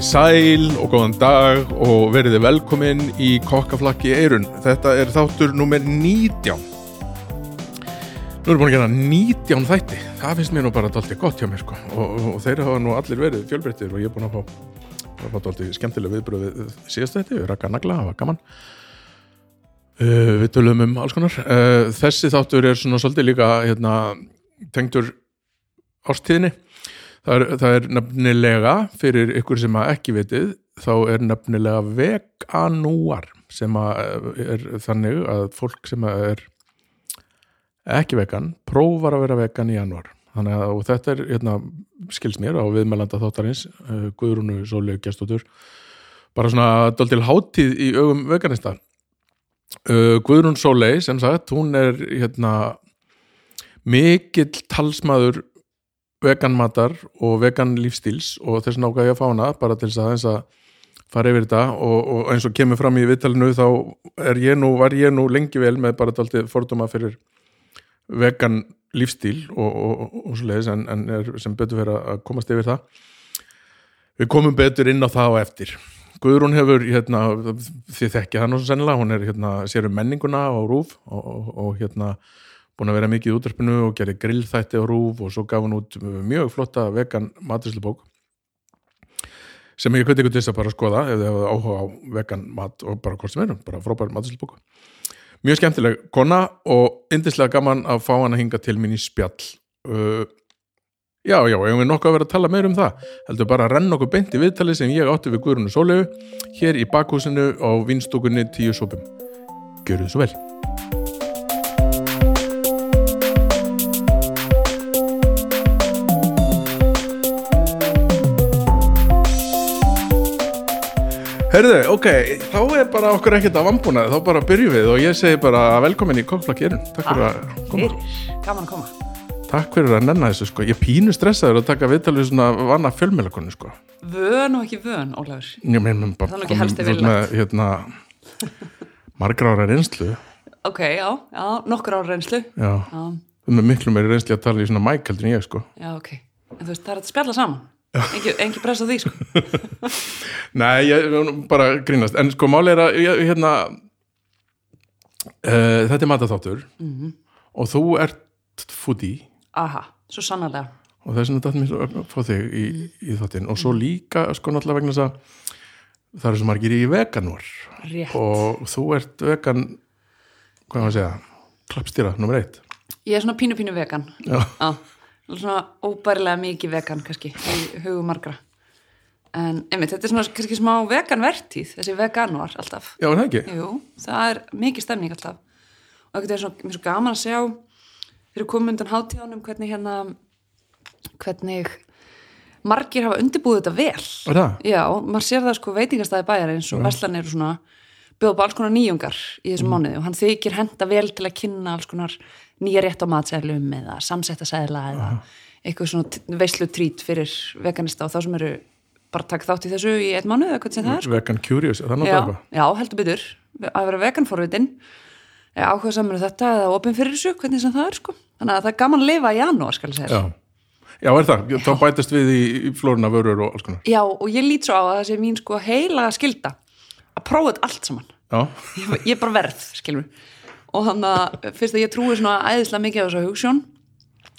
Komið sæl og góðan dag og veriði velkomin í Kokkaflakki eirun. Þetta er þáttur nummer 19. Nú erum við búin að gera 19 þætti. Það finnst mér nú bara dálítið gott hjá mér sko. Og, og, þeir hafa nú allir verið fjölbreyttir og ég er búin að fá, dálítið skemmtilega viðbröð við síðast þætti. Við rakka nagla, það var gaman. Uh, við tölum um alls konar. Uh, þessi þáttur er svona svolítið líka hérna, tengdur ástíðinni. Það er, það er nefnilega, fyrir ykkur sem að ekki vitið, þá er nefnilega veganúar sem að er þannig að fólk sem að er ekki vegan, prófar að vera vegan í januar. Þannig að þetta er, hérna, skils mér á viðmælanda þáttarins, uh, Guðrúnu Sólegu Gjestóttur, bara svona daldil hátíð í augum veganista. Uh, Guðrún Sólei, sem sagt, hún er hérna mikill talsmaður veganmatar og vegan lífstíls og þess nága ég að fá hana bara til þess að eins að fara yfir þetta og, og eins og kemur fram í vittalinu þá ég nú, var ég nú lengi vel með bara taldið fordóma fyrir vegan lífstíl og, og, og svo leiðis en, en er sem betur fyrir að komast yfir það. Við komum betur inn á það og eftir. Guðrún hefur, hérna, þið þekkja það náttúrulega sennilega, hún er hérna, sér um menninguna á rúf og hérna búin að vera mikið í útverfinu og gerði grillþætti á rúf og svo gaf hann út mjög flotta vegan matuslubók sem ég kviti ykkur til þess að bara skoða ef þið hefur áhuga á vegan mat og bara hvort sem er, bara frábær matuslubók mjög skemmtileg kona og yndislega gaman að fá hann að hinga til mín í spjall. Uh, já, já, ég hef nokkuð að vera að tala meir um það? Heldur bara að renna okkur beint í viðtali sem ég átti við Guðrunu Sólegu hér í bakhúsinu á vinstúkunni Gjör þið svo vel Herðu, ok, þá er bara okkur ekkert að vambúna þá bara byrjum við og ég segi bara velkomin í Koflakirun Takk fyrir að koma. Gaman að koma. Takk fyrir að nenna þessu sko. Ég pínu stressaður að taka viðtalið svona vana fjölmjölakonu sko. Vön og ekki vön, Ólafur. Ég meina bara Það er ekki helst ert með, hérna, margra ára reynslu. Ok, já, já, nokkur ára reynslu. Já, Já, með miklu meiri reynslu að tala í svona mæk heldur en ég sko. Já, ok. En þú veist, það er að spjalla saman Engi, engi pressa því, sko. Nei, ég bara grínast. En sko máli er að ég, hérna uh, Þetta er mataþáttur Mhm. og þú ert foodie. Aha, svo sannarlega. Og þess vegna datt mér svo að fá þig í, í þáttinn. Og svo líka sko náttúrulega vegna þess að það eru svo margir í veganvar Rétt. Og þú ert vegan hvað maður að segja klappstýra, nummer eitt. Ég er svona pínu pínu vegan. Já. Já, svona óbærilega mikið vegan kannski í hugum margra. En einmitt, þetta er svona kannski smá vegan vertíð þessi veganuar alltaf. Já, það ekki? Jú, það er mikið stemning alltaf. Og þetta er svona, mér er svo gaman að sjá fyrir komundan hátíðanum hvernig hérna hvernig margir hafa undirbúið þetta vel. Er það? Já, maður sér það sko veitingastæði bæjar eins og Vestlanir og svona bjóða upp alls konar nýjungar í þessum mánuði og hann þykir henda vel til að kynna alls konar nýja rétt á matsælum eða samsetta sæðla eða eitthvað svona veislu trít fyrir veganista og þá sem eru bara að taka þátt í þessu í einn mánuð eða sem það er sko. Vegan curious, er það já, náttúrulega eitthvað? já, heldur byttur að vera veganforvitin áhuga saman um þetta eða opinn fyrir þessu, hvernig sem það er sko. þannig að það er gaman að lifa í janúar skal ég segja Já. Já, er það? Þá bætast við í, í flóruna vörur og alls konar Já, og ég lít svo á að það sé mín sko heila skilda að prófa þetta allt saman Já, ég, ég bara verð, skilur og þannig að fyrst að ég trúi svona æðislega mikið á þessu hugssjón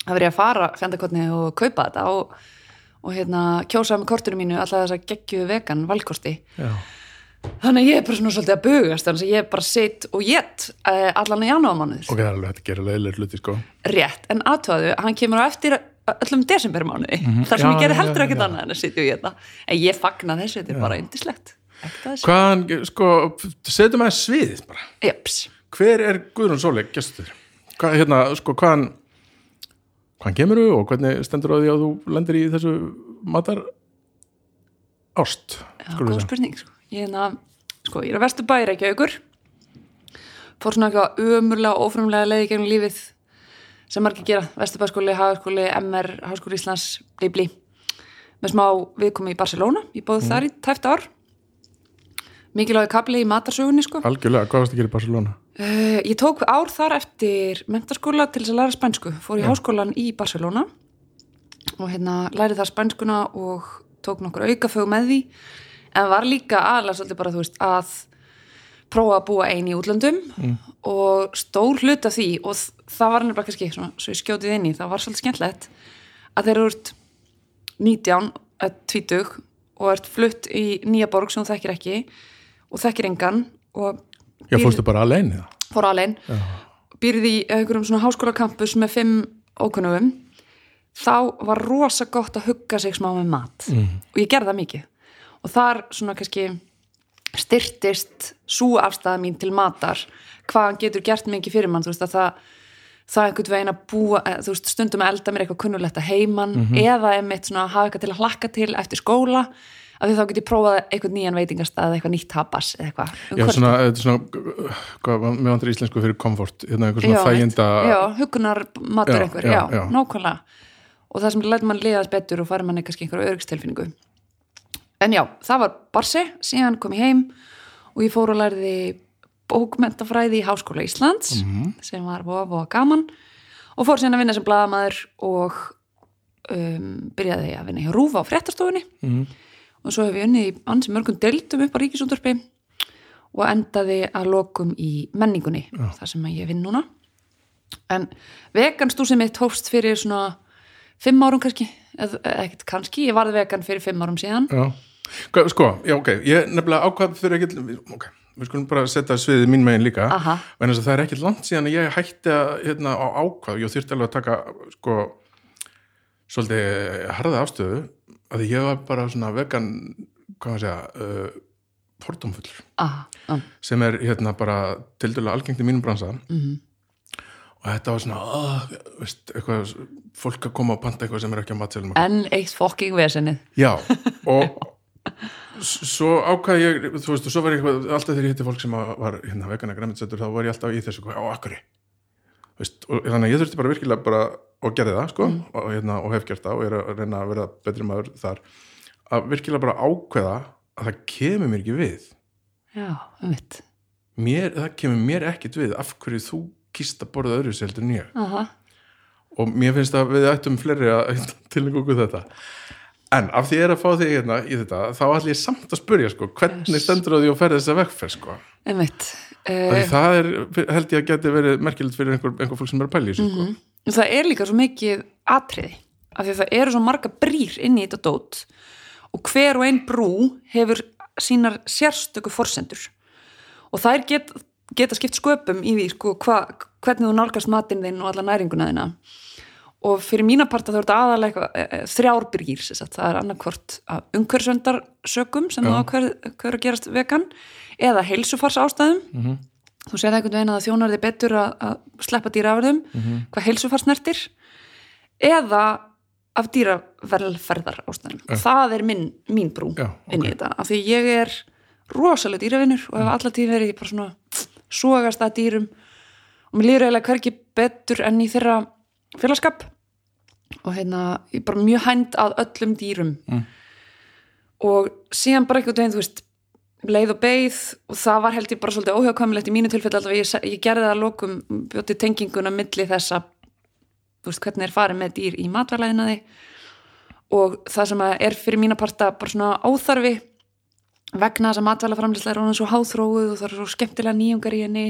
að verið að fara fjandakotni og kaupa þetta og, og hérna kjósa með kortinu mínu alltaf þess að geggju vegan valkosti. Já, þannig að ég er bara svona svolítið að bugast þannig að ég bara sitt og get uh, allan í janúarmánuður ok, það er alveg hægt að gera leiðileg hluti sko. Rétt, en aðtöðu, hann kemur á eftir öllum desembermánuði þar sem. Já, ég gerði já, heldur ekkert annað en að sitja í þetta en ég fagna þessu, þetta er bara yndislegt. Ekkert að þessu, Hvaðan, sko, setjum að sviðið bara. Jeps Hver er Guðrún Sóleik gestur? Hvað, hérna, sko, hvaðan hvaðan kemur þú og hvernig stendur á því að þú lendir í þessu matar ást Já, góð spurning sko. Ég, að, sko, ég er að vestu bæri ekki aukur fór svona eitthvað ömurlega og ófrumlega leiði gegnum lífið sem margir gera, Vesturbæskóli, Hagaskóli, MR, Háskóli Íslands, Bibli með smá viðkomi í Barcelona ég bóð þar í tæft ár mikilvægi kapli í matarsögunni sko. Algjörlega, hvað varst að gera í Barcelona? Uh, ég tók ár þar eftir mentaskóla til þess að læra spænsku. Fór í háskólan í Barcelona og hérna lærið það spænskuna og tók nokkur aukafög með því en var líka aðlega svolítið bara þú veist að prófa að búa einn í útlöndum og stór hlut af því og það var nefnilega kannski svona, svo ég skjótið inn í, það var svolítið skemmtlegt að þeir eru út 19, eða 20 og ert flutt í nýja borg sem þú þekkir ekki og þekkir engan og Já, fórstu bara alene það? fór alveg býrði í einhverjum svona háskólakampus með fimm ókunnugum. Þá var rosa gott að hugga sig smá með mat. Og ég gerði það mikið. Og þar svona kannski styrtist svo afstæða mín til matar hvað hann getur gert mikið fyrir mann. Þú veist að það það einhvern veginn að búa, eh, þú veist, stundum að elda mér eitthvað kunnulegt að heiman eða einmitt svona að hafa eitthvað til að hlakka til eftir skóla af því þá get ég prófað eitthvað nýjan veitingastað eitthvað nýtt tapas eða eitthvað. Um Já, svona, þetta er svona, hvað, mér vantar íslensku fyrir komfort, hérna einhver svona Já, þæginda já, hugunar matur einhver, já, já, nákvæmlega. Og það sem læt mann liðast betur og fari manni kannski einhverju örgstilfinningu en já, það var Barsi síðan kom ég heim og ég fór og lærði bókmentafræði í Háskóla Íslands Mhm. sem var voða, voða gaman. Og fór síðan að vinna sem blaðamaður og um, byrjaði að vinna í Rúfa á fréttastofunni. Mhm. Og svo hef ég unnið í ansi mörgum deildum upp á ríkisúndurpi og endaði að lokum í menningunni þar sem ég vinn núna. En veganstúsið mitt hófst fyrir svona fimm árum kannski ekkert kannski, ég varð vegan fyrir fimm árum síðan. Já, sko, já, ok, ég nefnilega ákvað fyrir ekkert, ok, við skulum bara setja sviðið mín megin líka, Aha. en þess að það er ekkert langt síðan að ég hætti að, hérna, á ákvað, ég þurfti alveg að taka, sko, svolítið harða ástöðu, að ég var bara svona vegan, hvað maður segja, uh, fordómfullur, Aha, á, sem er, hérna, bara tildulega algengt í mínum bransa, mhm, og þetta var svona, uh, veist, eitthvað, fólk að koma og panta eitthvað sem er ekki á matselum en eitt fokking vesenið. Já, og svo ákvað ég, þú veist, og svo var ég alltaf þegar ég hitti fólk sem að var hérna vegana græmitsettur, þá var ég alltaf í þessu, á akkuri, veist, og þannig að ég þurfti bara virkilega bara, og gerði það, sko, og, hérna, og hef gert það, og er að reyna að vera betri maður þar, að virkilega bara ákveða að það kemur mér ekki við, já, um mitt mér, það kemur mér ekkit við, af hverju þú kýst að borða öðru ég, Aha. og mér finnst að við ættum fleiri að tilhengu okkur þetta. En af því ég er að fá þig hérna í þetta þá ætlum ég samt að spurja sko hvernig stendur á því að ferða þessa vegferð sko? Um mitt uh, það er, held ég að geti verið merkilegt fyrir einhver, einhver fólk sem er að pæla í þessu sko. Það er líka svo mikið atriði af því að það eru svo marga brýr inn í þetta dót og hver og ein brú hefur sínar sérstöku forsendur. Og þær get, geta skipt sköpum í því sko, hva, hvernig þú nálgast matinn þinn og alla næringuna þina og fyrir mína parta þá er þetta aðalega eitthvað, e, e, þrjár brýr sem sagt, það er annarkvort umhverfsöndarsökum sem Já. þú ákveður hver að gerast vegan eða heilsufars ástæðum Mhm. þú séð einhvern veginn að þjónar þið betur að, að sleppa dýraverðum Mhm. hvað heilsufars nertir eða af dýravelferðar ástæðum og það er minn, mín brú Já, inn í þetta, af því ég er rosalega dýravinnur og hef allar tíð verið í bara svona sogast að dýrum. Og mér líður eiginlega hvergi betur enn í þeirra félagskap og hérna, ég er bara mjög hænd að öllum dýrum. Mm. og síðan bara einhvern veginn, þú veist leið og beið og það var held ég bara svolítið óhjákvæmilegt í mínu tilfelli alltaf. Ég, ég gerði það að lokum bjóti tenginguna milli þess að þú veist, hvernig er farið með dýr í matvælæðinaði og það sem er fyrir mína parta bara svona óþarfi vegna þess að matvælaframlisla er hún svo háþróuð og það er svo skemmtilega nýjungar í henni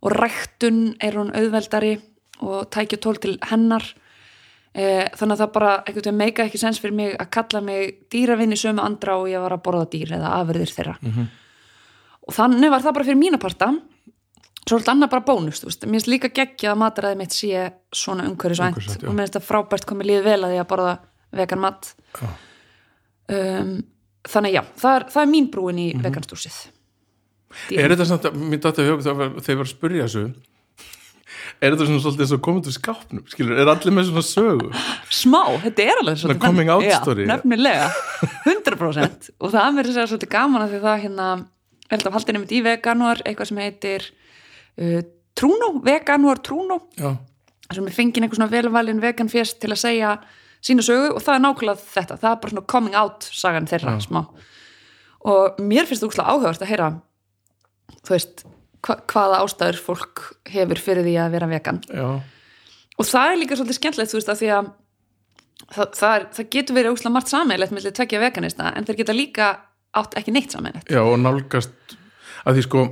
og ræktun er hún auðveldari og tækja tól til hennar. E, þannig að það bara veginn meika ekki sens fyrir mig að kalla mig dýravinni sömu andra og ég var að borða dýr eða afurðir þeirra. Og þannig var það bara fyrir mína parta. Svo þetta annað bara bónus, þú veist, mér finnst líka geggja að mataræði mitt sé svona umhverfisvænt Umhverfisvænt, já. og mér finnst það frábært komið lífið vel að því að borða vegan mat. Um, þannig já, það er, það er mín brúin í Mhm. veganstúsið Er þetta samt að, mér dætti að hugum þegar ég var að spyrja þessu Er þetta svona svolítið eins og komið til skápnum skilur, er allir með svona sögu? Smá, þetta er alveg Svona coming out story. nefnilega, 100% og það er mér að segja svolítið gaman að því það hérna, er þetta haldið nefnt í veganúar eitthvað sem heitir uh, Trúnó, veganúar Trúnó sem er fengið einhver svona velvalin vegan fest til að segja sína sögu og það er nákvæmlega þetta, það er bara svona coming out sagan þeirra Já. smá. Og mér finnst þú úkslega áhugavert að heyra þú veist, hva, hvaða ástæður fólk hefur fyrir því að vera vegan. Já, og það er líka svolítið skemmtilegt þú veist að því að það, það, er, það getur verið úkslega margt sammeilegt með tvekja veganista en þeir geta líka átt ekki neitt sammeilegt já og nálgast að því sko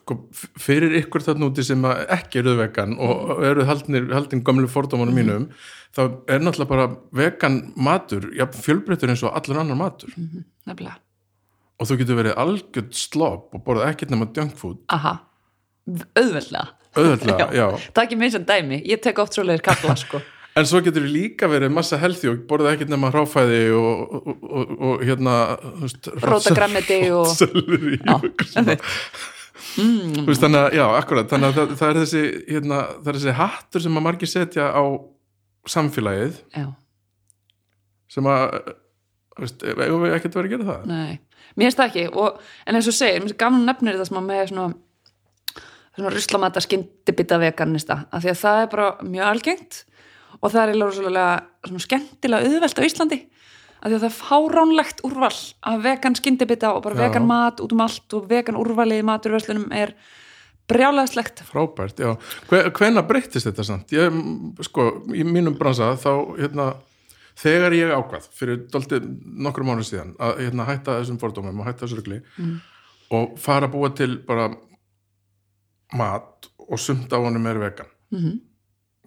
sko, fyrir ykkur þarna úti sem ekki eru vegan og eru haldnir, haldin gamlu fordómanum mínum þá er náttúrulega bara vegan matur, já, fjölbreytur eins og allur annar matur. Nefnilega, og þú getur verið algjörð slopp og borðað ekkert nema junk food. Aha. Auðveldlega, auðvitað, já. það er ekki minn sem dæmi. Ég tek oft svoleiðir kalla sko. En svo getur líka verið massa healthy og borðað ekkert nema hráfæði og, og, og, og hérna Rótargrænmeti og- selleri Já, og eitthvað svona. Þú veist, þannig að, já, akkurat. Þannig að það, það er þessi hérna, það er þessi hattur sem að margir setja á samfélagið já, sem að veist, eigum við ekkert verið að gera það? Nei, mér finnst það ekki. Og, en eins og segir, mér finnst gaman nefnir þetta sem að með svona svona ruslamata skyndibita veganista. Af því að það er bara mjög algengt og það er svona skemmtilega auðvelt á Íslandi. Af því að það er fáránlegt úrval af vegan skyndibita og bara Já. vegan mat út um allt og vegan úrvalið í maturverslunum er brjálæðslegt frábært, já, Hve, hvenær breyttist þetta samt, ég, sko í mínum bransa þá, hérna þegar ég ákvað, fyrir dálítið nokkrum mánu síðan, að hérna, hætta þessum fordómum og hætta þessu rugli Mm. og fara að búa til bara mat og sumt á honum er vegan mm -hmm.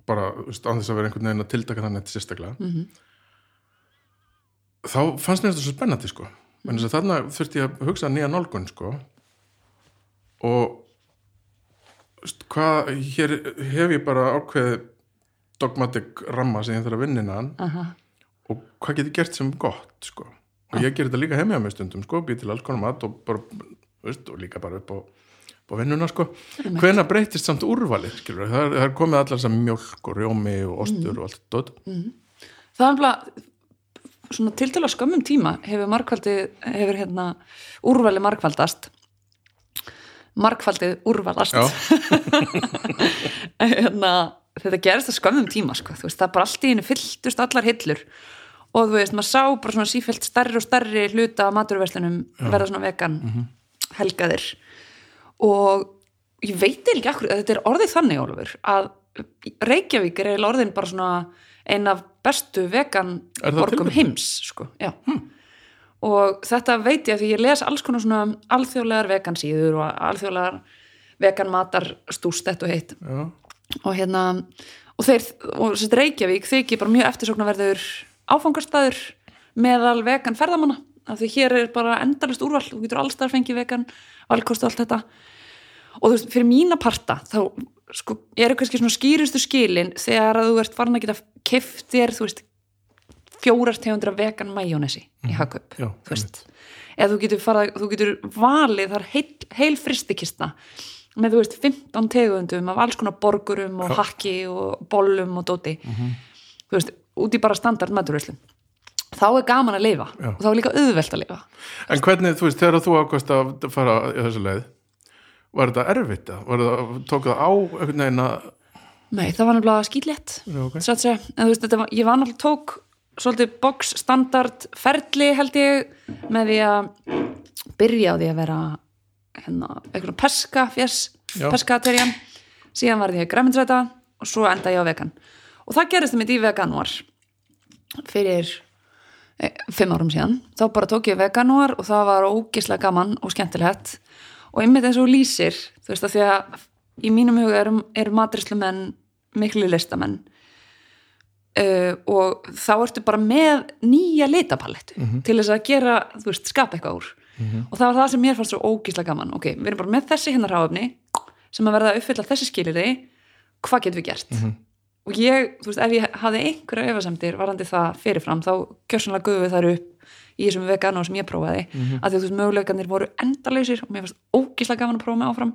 bara, án þess að vera einhvern veginn að tildaka þannig sérstaklega Mhm. þá fannst mér þetta svo spennandi sko en þess að þarna þurfti ég að hugsa nýja nálgun sko og hvað, hér hef ég bara ákveðið dogmatic ramma sem ég þarf að vinna innan Aha. Og hvað get ég gert sem gott sko? Og ég ger þetta líka heimja með stundum sko býð til alls konar mat og bara veist, og líka bara upp á, á vinnuna sko. Hvena breytist samt úrvalið það er, það er komið allar sem mjölk og rjómi og ostur og allt þetta það er bara svona tiltölu á skömmum tíma hefur markvaldið, hefur hérna úrvalið markvaldast markvaldið úrvalast. Hérna, þetta gerist á skömmum tíma sko, þú veist, það er bara allt í henni fylltust allar hillur og þú veist, maður sá bara svona sífælt stærri og stærri hluta af maturverslunum verða svona vegan helgaðir. Og ég veit ekki akkur, þetta er orðið þannig Ólfur, að Reykjavík er eiginlega orðin bara svona ein af bestu vegan tilviljun? heims sko, já. Og þetta veit ég að því ég les alls konar svona alþjóðlegar vegan síður og alþjóðlegar vegan matar stústett og heitt Já. og hérna og þeir, og Reykjavík þykir bara mjög eftirsóknarverður áfangastæður meðal vegan ferðamanna af því hér er bara endalist úrval þú getur allstæðar fengið vegan, valkost og allt þetta. Og þú veist, fyrir mína parta þá sko, eru kannski svona skýrustu skilin þegar að þú ert farin að geta keft þér, þú veist fjórar tegundur af vegan majónesi í hagkaup, Já, þú veist. eða þú getur, farað, þú getur valið þar heil, heil fristikista með þú veist 15 tegundum af alls konar borgurum og hakki og bollum og dóti. Þú veist, út í bara standard maturveislum þá er gaman að lifa Já. og þá er líka auðvelt að lifa En hvernig, þú veist, þegar þú ákvæmst að fara í þessu leið, var þetta erfitt? Var þetta, tók það á einhvern veginn að, Nei, það var nefnilega skýtlétt Já, ok. satt segja, en þú veist, þetta ég var náttúrulega tók svolítið box standard ferli held ég með því að byrja á því að vera hérna, eitthvað peska fjess, Já. peskaterjan síðan var ég græminsræta og svo enda ég á vegan og það gerist mitt í veganúar. Fyrir e, fimm árum síðan. Þá bara tók ég veganúar og það var ógislega gaman og skemmtilegt. Og einmitt eins og lýsir þú veist að því að í mínum huga eru, eru matrislumenn miklu listamenn. Uh, og þá ertu bara með nýja litapalettu til þess að gera, þú veist, skapa eitthvað úr. Og það var það sem mér fannst svo ógísla gaman. Ok, við erum bara með þessi hérna ráfni sem að verða að uppfylla þessi skilirði hvað getum við gert og ég, þú veist, ef ég hafði einhverja efasemdir varandi það fyrirfram, þá kjörsanlega guðu þar upp í þessum vegano sem ég prófaði. Að því að þú veist, möguleikarnir voru endalausir og mér fannst ógísla gaman að prófa mig áfram.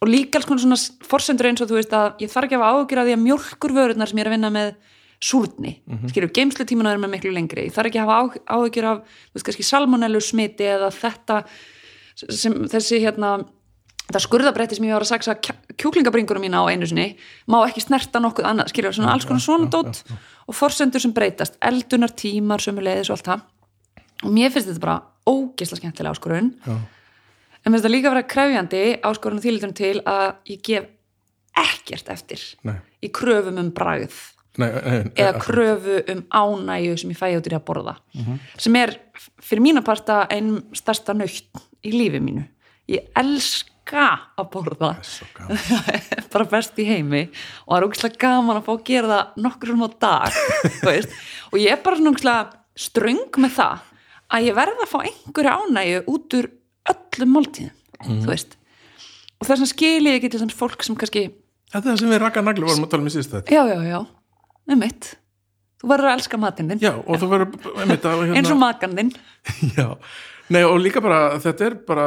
Og líka alls konar svona forsendur eins og þú veist að ég þarf ekki að hafa áhyggjur af því að mjólkurvörurnar sem ég er að vinna með súrni, mm -hmm. skilur, geimslutímana er með miklu lengri, ég þarf ekki að hafa á- áhyggjur af, þú veist, kannski salmonellu smiti eða þetta sem þessi hérna þetta skurðabretti sem ég var að saksa kjúklingabringunum mína á einu sinni má ekki snerta nokkuð annað, skilur, svona alls konar svona dót og forsendur sem breytast eldunar tímar, sömuleiðis og allt það og mér finnst þetta bara ógeðslega skemmtilega áskorun Já. en mér finnst þetta líka að vera krefjandi áskorun þýlitum til að ég gef ekkert eftir Nei. í kröfum um bragð Nei, nei, nei, eða akkurat. kröfu um ánægju sem ég fæ út í að borða sem er fyrir mína parta einn stærsta nöytt í lífi mínu ég elska að borða. Bara best í heimi. Og það er ógæslega gaman að fá að gera það nokkur um á dag og ég er bara svona ógeðslega ströng með það að ég verða að fá einhverja ánægju út úr öllum máltíðum þú veist. Og þess að skilji ég ekki til þess fólk sem kannski Þetta er það sem við rakka nagli vorum að tala um í síðust já, já, já, um mitt þú verður að elska matinn þinn. Já, og þú verður einmitt að hérna, eins og makan þinn. Já, nei og líka bara þetta er bara,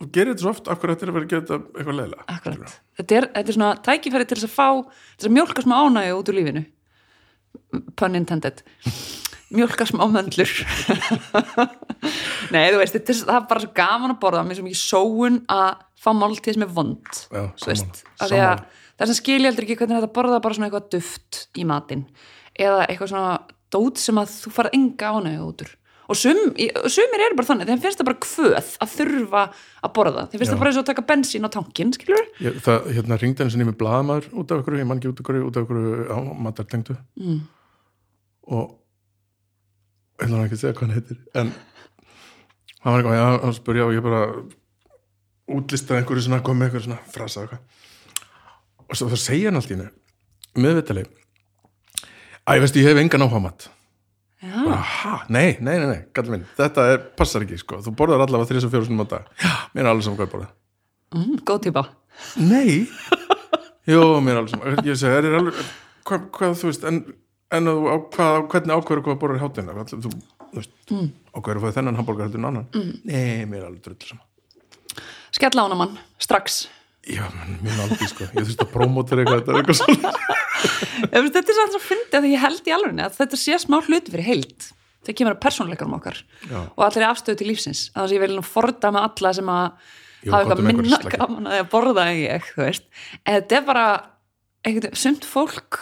þú gerir þetta svo oft þetta er að vera að gera þetta eitthvað leiðilega Akkurat. Þetta er, þetta er svona tækifæri til þess að fá þess að mjólka smá ánægju út úr lífinu. Pun intended. Mjólka smá möndlur. Nei, þú veist, þetta er, er bara svo gaman að borða. Mér sem ekki sóun að fá máltíð sem er vond. Já, veist, að sammála. það sem skilja heldur ekki hvernig þetta borða bara svona eitthvað duft í matinn. Eða eitthvað svona dót sem að þú farið enga ánægju út úr og sum, sumir eru bara þannig þeim finnst það bara kvöð að þurfa að borða. Þeim finnst það bara eins og að taka bensín á tankin skilur Ég, það, hérna ringdi henni sinni með blaðamaður út af ykkur, ég man ekki út af ykkur, út af ykkur á matartengdu. Mm. og ég ætla ekki að segja hvað hann heitir en hann var eitthvað, já, hann spurja og ég bara útlistaði einhverju svona, kom með einhverju svona frasa og svo þá segja hann allt í hennu meðvitali Æ, veistu, ég hef engan áhuga mat Já, bara, ha, nei, nei, nei, nei, gæti minn þetta er, passar ekki, sko, þú borðar allavega þrjus og fjóru sinum á dag, mér er alveg saman hvað ég borða. Mm, góð típa. Nei. Jó, mér er alveg saman Ég segi, er þér alveg hvað, hvað þú veist, en, en á, hvað, hvernig ákveður hvað borður hátina þú, þú veist, mm. ákveður að fá þennan hambúrgar heldur en annan? Mm. Nei, mér er alveg drull saman Skella ána mann, strax. Já, mér er alveg, sko, ég þurfti að promóta eitthvað, þetta er eitthvað Þetta er samt svo fyndið að ég held í alveg að þetta sé smá hluti fyrir heild þegar kemur að persónleikarum okkar Já. og allir afstöðu til lífsins þannig að ég vil nú forda með alla sem að hafa eitthvað einhverju minna gaman að því að borða en ég, þú veist en þetta er bara, einhvern, sumt fólk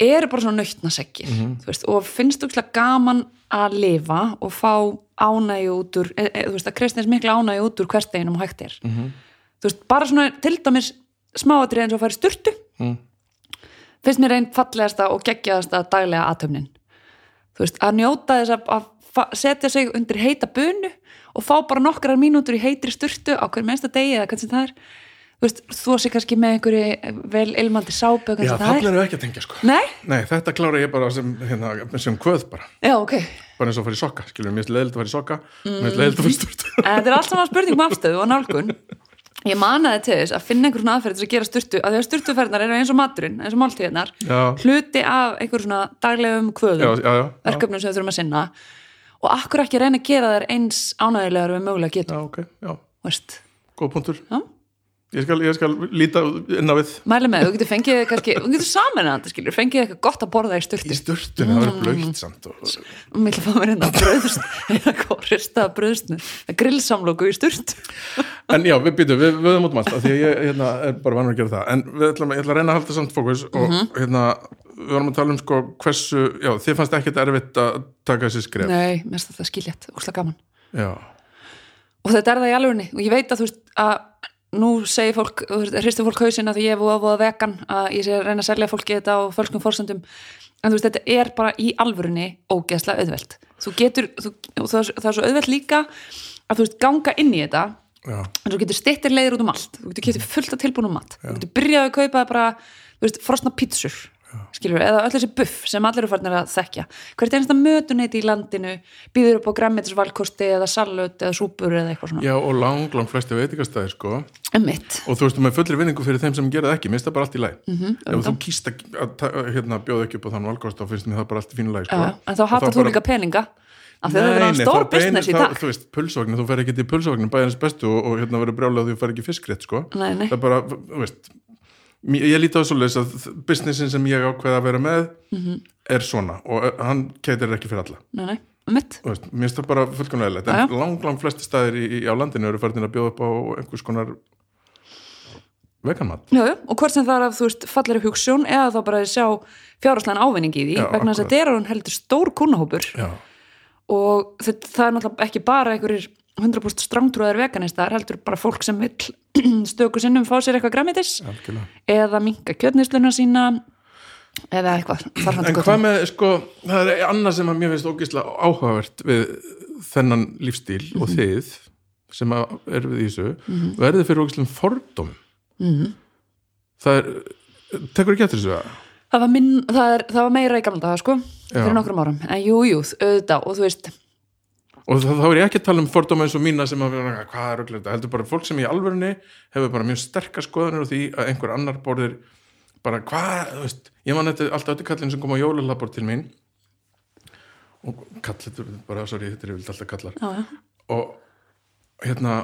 eru bara svona nautnaseggir Mhm. þú veist, og finnst þú gaman að lifa og fá ánægju út úr, e, e, þú veist, að kristins mikla ánægju út úr hversteginum hægt er Mhm. þú veist, bara svona til dæmis smáatrið eins og að fara í sturtu Mm. Finnst mér einn fallegasta og geggjaðasta daglega aðtöfnin þú veist, að njóta þess að, að setja sig undir heita bunu og fá bara nokkrar mínútur í heitri sturtu á hverjum einsta degi eða sem það er. Þú veist, þú sé kannski með einhverju vel ilmandi sápu Já, það það er. ekki að tengja, sko. Nei? Nei, þetta klára ég bara sem, hérna, sem kvöð bara. Já, ok. Bara eins og að fara í sokka, skilur, mér finnst leiðilegt að fara í sokka mér finnst leiðilegt að fara í sturt En þetta er allt saman spurning um afstöðu og nálgun ég manaði til þess að finna einhver svona aðferð til að gera sturtu, að því að sturtuferðnar eru eins og maturinn, eins og máltíðnar hluti af einhver svona daglegum kvöðum verkefnum sem við þurfum að sinna. Og akkur ekki reyna að gera þær eins ánægilegar við mögulega getum, já, ok, já, veist. Góð punktur. Já. Ég skal, ég skal líta inn á við. Mæli með, þú getur fengið kannski, þú getur þetta skilur, fengið eitthvað gott að borða í í sturtu það verður blöytt samt og, og mér að fá mér hérna eitthvað rista bröðsnu grillsamlóku í sturt En já, við býtum, við vöðum út um allt af því að ég hérna, er bara vanur að gera það. En við ætlum, ég ætla að reyna að halda samt fókus og Mhm. hérna, við varum að tala um sko hversu, já, þið fannst ekkert erfitt að taka þessi skref. Nei, mér finnst þetta skiljætt, úrslega gaman. Já, og þetta er það í alvegni og ég veit að þú veist að nú segir fólk, hristir fólk hausinn að ég er búið að búið vegan að ég sé að reyna að selja fólki þetta á fölskum fórsendum en þú veist þetta er bara í alvörunni ógeðslega auðvelt. Þú getur, þú, það, er- svo auðvelt líka að þú veist ganga inn í þetta já, en þú getur stittir leiðir út um allt. Þú getur fullt af tilbúnum mat. Þú getur byrjað að kaupa bara þú veist, frosna pítsur skilur eða öll þessi buff sem allir eru farnir að þekkja hvert einasta mötuneyti í landinu býður upp á græmmetisvalkosti eða salut eða súpur eða eitthvað svona Já, og lang, lang flesti veitingastæðir sko Einmitt. og þú veist, með fullri vinningu fyrir þeim sem gera það ekki minnst það bara allt í læg mm -hmm, ef þú kýst að, að, hérna, bjóða ekki upp á þann valkost þá finnst það bara allt í fínu læg sko. Já, en þá hatar þú bara- líka peninga af því að það er verið nei, stór business í dag Þú veist, pulsvagnin, þú fer ekki til pulsvagnin bæðins bestu og, og hérna verður brjálega að þú fer ekki fiskrétt sko. Nei, nei. það er bara, þú veist ég líti á svo leis að businessin sem ég ákveða að vera með Mhm. er svona og hann keitir ekki fyrir alla. Nei, nei, mitt veist, mér finnst það bara fullkomlega já. en lang, lang flesti staðir í, í, á landinu eru færðin að bjóða upp á einhvers konar veganmat. Já, já, og hvort sem það er að þú veist fallir upp hugssjón eða þá bara sjá fjárháslegan ávinning í því Já, vegna þess að þetta er heldur stór kunnahópur Já, og þetta, það er náttúrulega ekki bara einhverjir 100% strangtrúðar veganistar heldur bara fólk sem vill stöku sinnum fá sér eitthvað græmitis eða minka kjötnisluna sína eða eitthvað En hvað með, sko, það er annað sem að mér finnst ógislega áhugavert við þennan lífstíl og Mhm. þið sem er við þessu verðið fyrir ógislega fordóm Mhm. það er tekur ekki eftir þessu að það var, minn, það, er, það var meira í gamla daga sko fyrir Já. nokkrum árum, en jú, jú, auðvitað og þú veist, og þá, er ég ekki að tala um fordóma eins og mína sem að hvað er auðvitað, heldur bara fólk sem í alvörunni hefur bara mjög sterkar skoðanir á því að einhver annar borðir bara hvað, þú veist, ég man þetta alltaf öll kallin sem kom á jólalabor til mín. Og kall, þetta er bara, sorry, þetta er vilt alltaf kallar. Já, já, og hérna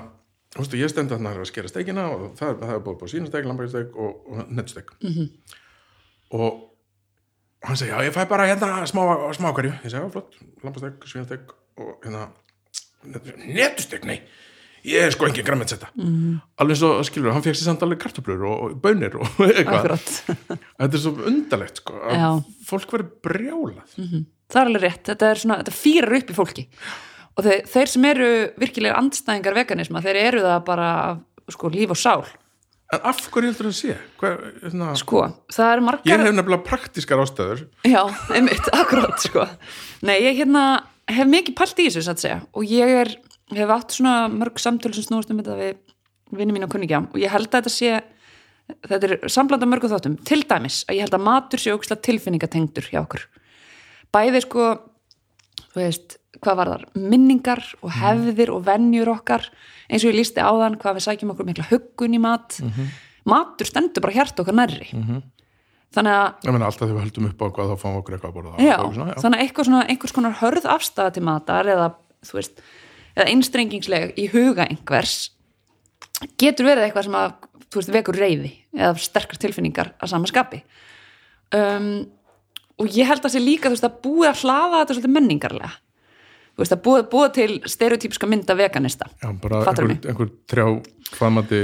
þú veist, ég stend að hann að skera steikina og það, það er búið búið sínastek, lambæksteik og, og nettstek mm -hmm. og hann segi, já ég fæ bara hérna smá, smá ég segi, já flott lambæksteik, svínastek og hérna nettstek, nei. Ég er sko engin græmetsetta mm -hmm. alveg svo skilur, hann fekk sér samt alveg kartöflur og, og bönir og eitthvað. Þetta er svo undarlegt sko að fólk verður brjálað. Það er alveg rétt, þetta er svona, þetta fýrar upp í fólki. Og þeir, þeir sem eru virkilega andstæðingar veganisma, þeir eru það bara sko, líf og sál. En af hverju heldur það að sé? Hver, hérna, sko, það ég margar hef nefnilega praktískar ástæður. Já, einmitt, akkurat sko. Nei, ég hérna hef mikið pælt í þessu, satt segja. Og ég er, hef átt svona mörg samtölu sem snúast um þetta við vinni mín og kunningja og ég held að þetta sé þetta er samblanda mörgum þáttum. Til dæmis að ég held að matur sé ókslega tilfinningatengdur hjá okkur. Bæði sko þú veist, hvað var þar minningar og hefðir og venjur okkar. Eins og ég lísti áðan hvað við sækjum okkur mikla huggun í mat. Matur stendur bara hjart okkar nærri þannig að ég meina alltaf þegar við höldum upp á hvað þá fáum við okkur eitthvað að borða. Já, svona, já. þannig að eitthvað svona, einhvers konar hörð afstæða til matar eða, veist, eða einstrengingsleg í huga einhvers getur verið eitthvað sem að veist, vekur reyði eða sterkar tilfinningar að sama skapi. Um, og ég held að sé líka veist, að búið að hlaða þetta svolítið menningarlega veist, að búið, búið til stereotypiska mynda veganista. Já, bara Fattarðu einhver, einhver trjá hvaðmati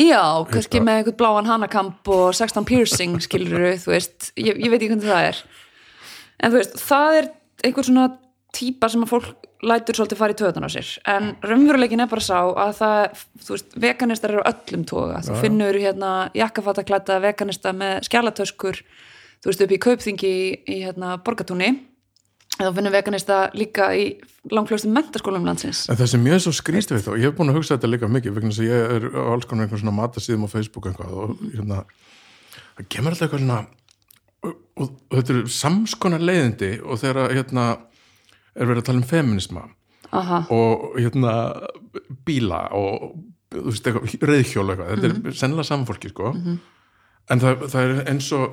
Já, kannski með einhvern bláan hanakamp og 16 piercing skilur þú veist, ég, ég veit ekki hvernig það er. En þú veist, það er einhver svona típa sem að fólk lætur svolítið fara í töðan á sér. En raunveruleikin er bara sá að það þú veist, veganistar eru öllum toga. Þú finnur hérna jakkafattaklæta veganista með skjálatöskur þú veist, upp í kaupþingi í, í hérna borgatúni eða þú finnur veganista líka í langfljóstum mentaskólum landsins. En það sem ég er svo skrýst við þá, ég hef búin að hugsa þetta líka mikið vegna að ég er á alls konar einhver svona matasíðum á Facebook eitthvað og hérna það kemur alltaf eitthvað svona og, og, og þetta eru samskonar leiðindi og þegar hérna er verið að tala um feminisma Aha, og hérna bíla og þú veist eitthvað, reyðhjól eitthvað, þetta er sennilega saman fólki sko. En það, það er eins og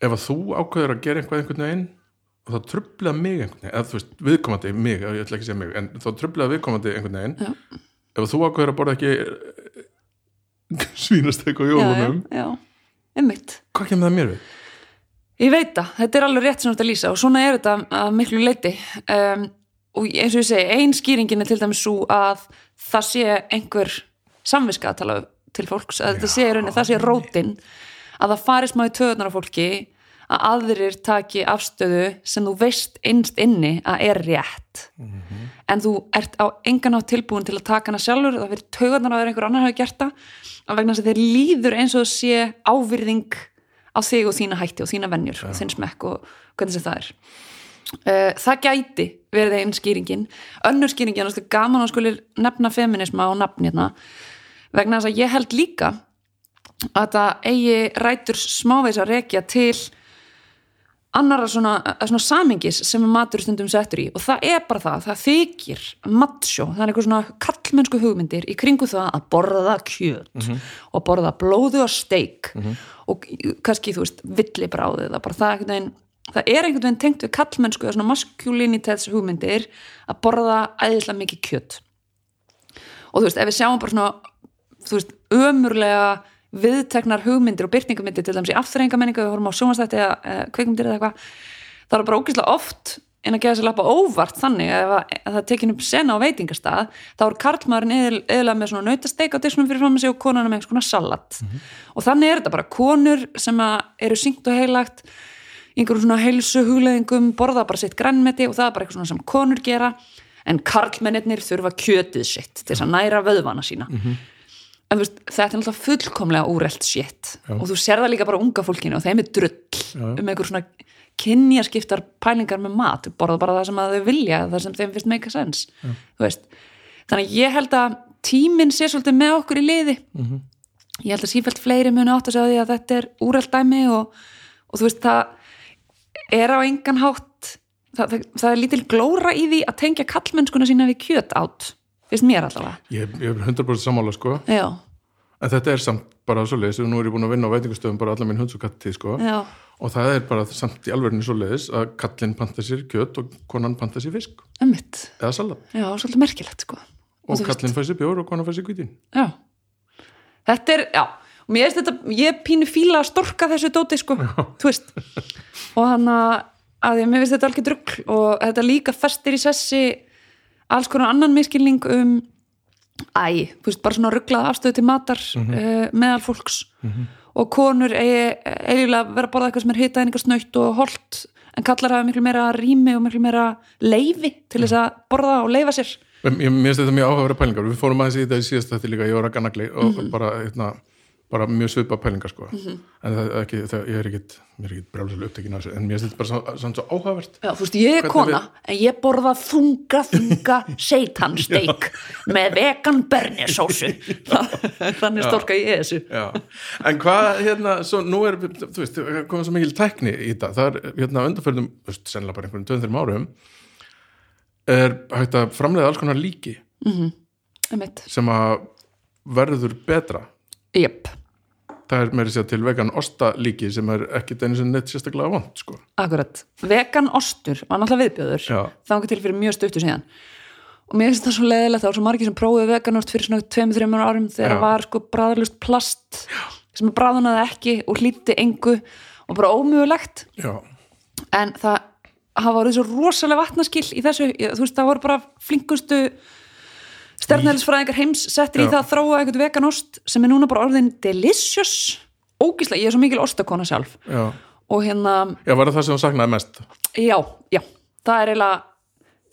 ef að þú ákveður að gera eitthvað einhvern veginn og það trublaði mig einhvern veginn, eða þú veist, viðkomandi mig, ég ætla ekki að segja mig, en þá trublaði viðkomandi einhvern veginn, Já. ef þú ákveður að borða ekki svínastek á já, já, já, einmitt. Hvað kemur það mér við? Ég veit það, þetta er alveg rétt sem þú ert að lýsa og svona er þetta að miklu leiti um, og eins og ég segi, ein skýringin er til dæmis svo að það sé einhver samviska að tala til fólks, að þetta sé í rauninni, það sé rótin að það fari smá í töðunar á fólki að aðrir taki afstöðu sem þú veist innst inni að er rétt. En þú ert á engan á tilbúin til að taka hana sjálfur, það verið töðunar að einhver annar hafi gert það, að vegna þess að þeir líður eins og sé ávirðing á þig og þína hætti og þína vennjur og þinn smekk og hvernig sem það er. Uh, það gæti verið einn skýringin. Önnur skýringin, það er gaman að skulir nefna feminisma og nafn hérna vegna þess að ég held líka að það eigi rætur smávegis að rekja til annara svona, eh, svona samingis sem matur stundum settur í. Og það er bara það, það þykir matsjó, það er eitthvað svona kallmennsku hugmyndir í kringu það að borða kjöt og borða blóðu og steik og kannski þú veist villibráðið, það það það er einhvern veginn tengt við kallmennsku eða svona maskulinitets hugmyndir að borða æðislega mikið kjöt. Og þú veist, ef við sjáum bara svona þú veist, ömurlega viðteknar hugmyndir og byrtingamyndir til dæmis í afþreyingamenningu, við vorum á sjónastætti eða kvikmyndir eða eitthvað það er bara ógeðslega oft en að gefa sér lappa óvart þannig ef að, að það tekin upp sena á veitingastað þá er karlmaðurinn eðl- eðlilega með svona nautasteik á diskunum fyrir fram með sig og konuna með einhvers konar salat. Og þannig er þetta bara konur sem að eru syngt og heilagt einhverjum svona heilsu hugleðingum borða bara sitt grænmeti og það er bara eitthvað sem konur gera en karlmennir þurfa kjötið sitt til að næra vöðvana sína en þú veist, þetta er náttúrulega fullkomlega úrelt shit. Og þú sér það líka bara unga fólkinu og þeim er drull um einhver svona kynjaskiptar pælingar með mat. Þau borða bara það sem þau vilja það sem þeim finnst make a sense. Þú veist. þannig að ég held að tíminn sé svolítið með okkur í liði. Ég held að sífælt fleiri muni átt að segja því að þetta er úrelt dæmi og, og þú veist það er á engan hátt það, það, það er lítil glóra í því að tengja kallmennskuna sína við kjöt átt finnst mér allavega. Ég, ég er 100% sammála sko. Já, en þetta er samt bara svoleiðis og nú er ég búin að vinna á veitingustöðum bara allar minn hunds og kattið sko. Já, og það er bara samt í alverðinu svoleiðis að kallinn panta sér kjöt og konan panta sér fisk. Ummitt eða salat já, svolítið merkilegt sko. Og þú veist- kallinn fæ sér bjór og konan fæ sér kvítin Já, þetta er, já og mér finnst þetta, ég pínu fíla að storka þessu dóti, sko, þú veist. Og hann að, að ég, mér finnst þetta algjör drugl og þetta líka festir í sessi alls konar annan miskilning um æ, veist, bara svona rugglað afstöðu til matar mm meðal fólks. Og konur eigi eiginlega vera að borða eitthvað sem er hita einhver snöytt og holt en kallar hafa miklu meira rými og miklu meira leifi til þess að borða og leifa sér. Ég, mér finnst þetta mjög áhugaverða pælingar. Við fórum aðeins í þetta í síðast þetta líka, ég var að ganagli og Mhm. bara, hérna, bara mjög svipa pælingar sko. en það er ekki, það, ég er ekkit mér er ekkit brjáluslega upptekinn af þessu en mér finnst þetta bara samt svo áhugavert Já, þú veist, ég er kona, en ég borða þunga, þunga seitansteik með vegan bernisósu. Þannig storka ég þessu. Já, en hvað, hérna, svo nú er, þú veist, komið svo mikil tækni í þetta, það er, hérna, veist, sennilega bara einhverjum tveim, þreim árum, er hægt að framleiða alls konar líki Einmitt. sem að verður betra. Jöp, Það er meiri sér til vegan osta líki sem er ekki einu sem neitt sérstaklega vond, sko. akkurat. Vegan ostur var náttúrulega viðbjöður. Já. Þannig til fyrir mjög stuttu síðan. Og mér finnst það svo leðilegt, það var svo margir sem prófið veganost fyrir svona 2-3 árum þegar Já. það var sko bræðalust plast sem bræðunaði ekki og hlýtti engu og bara ómögulegt. Já, en það hafa voruð svo rosalega vatnaskill í þessu, þú veist, það voru bara flinkustu sternælisfræðingar heims settir í Já. það að þróa eitthvað veganost sem er núna bara orðin delicious. Ógíslega, ég er svo mikil ostakona sjálf. Já. og hérna, Já, var það það sem þú saknaði mest? já, já. Það er eiginlega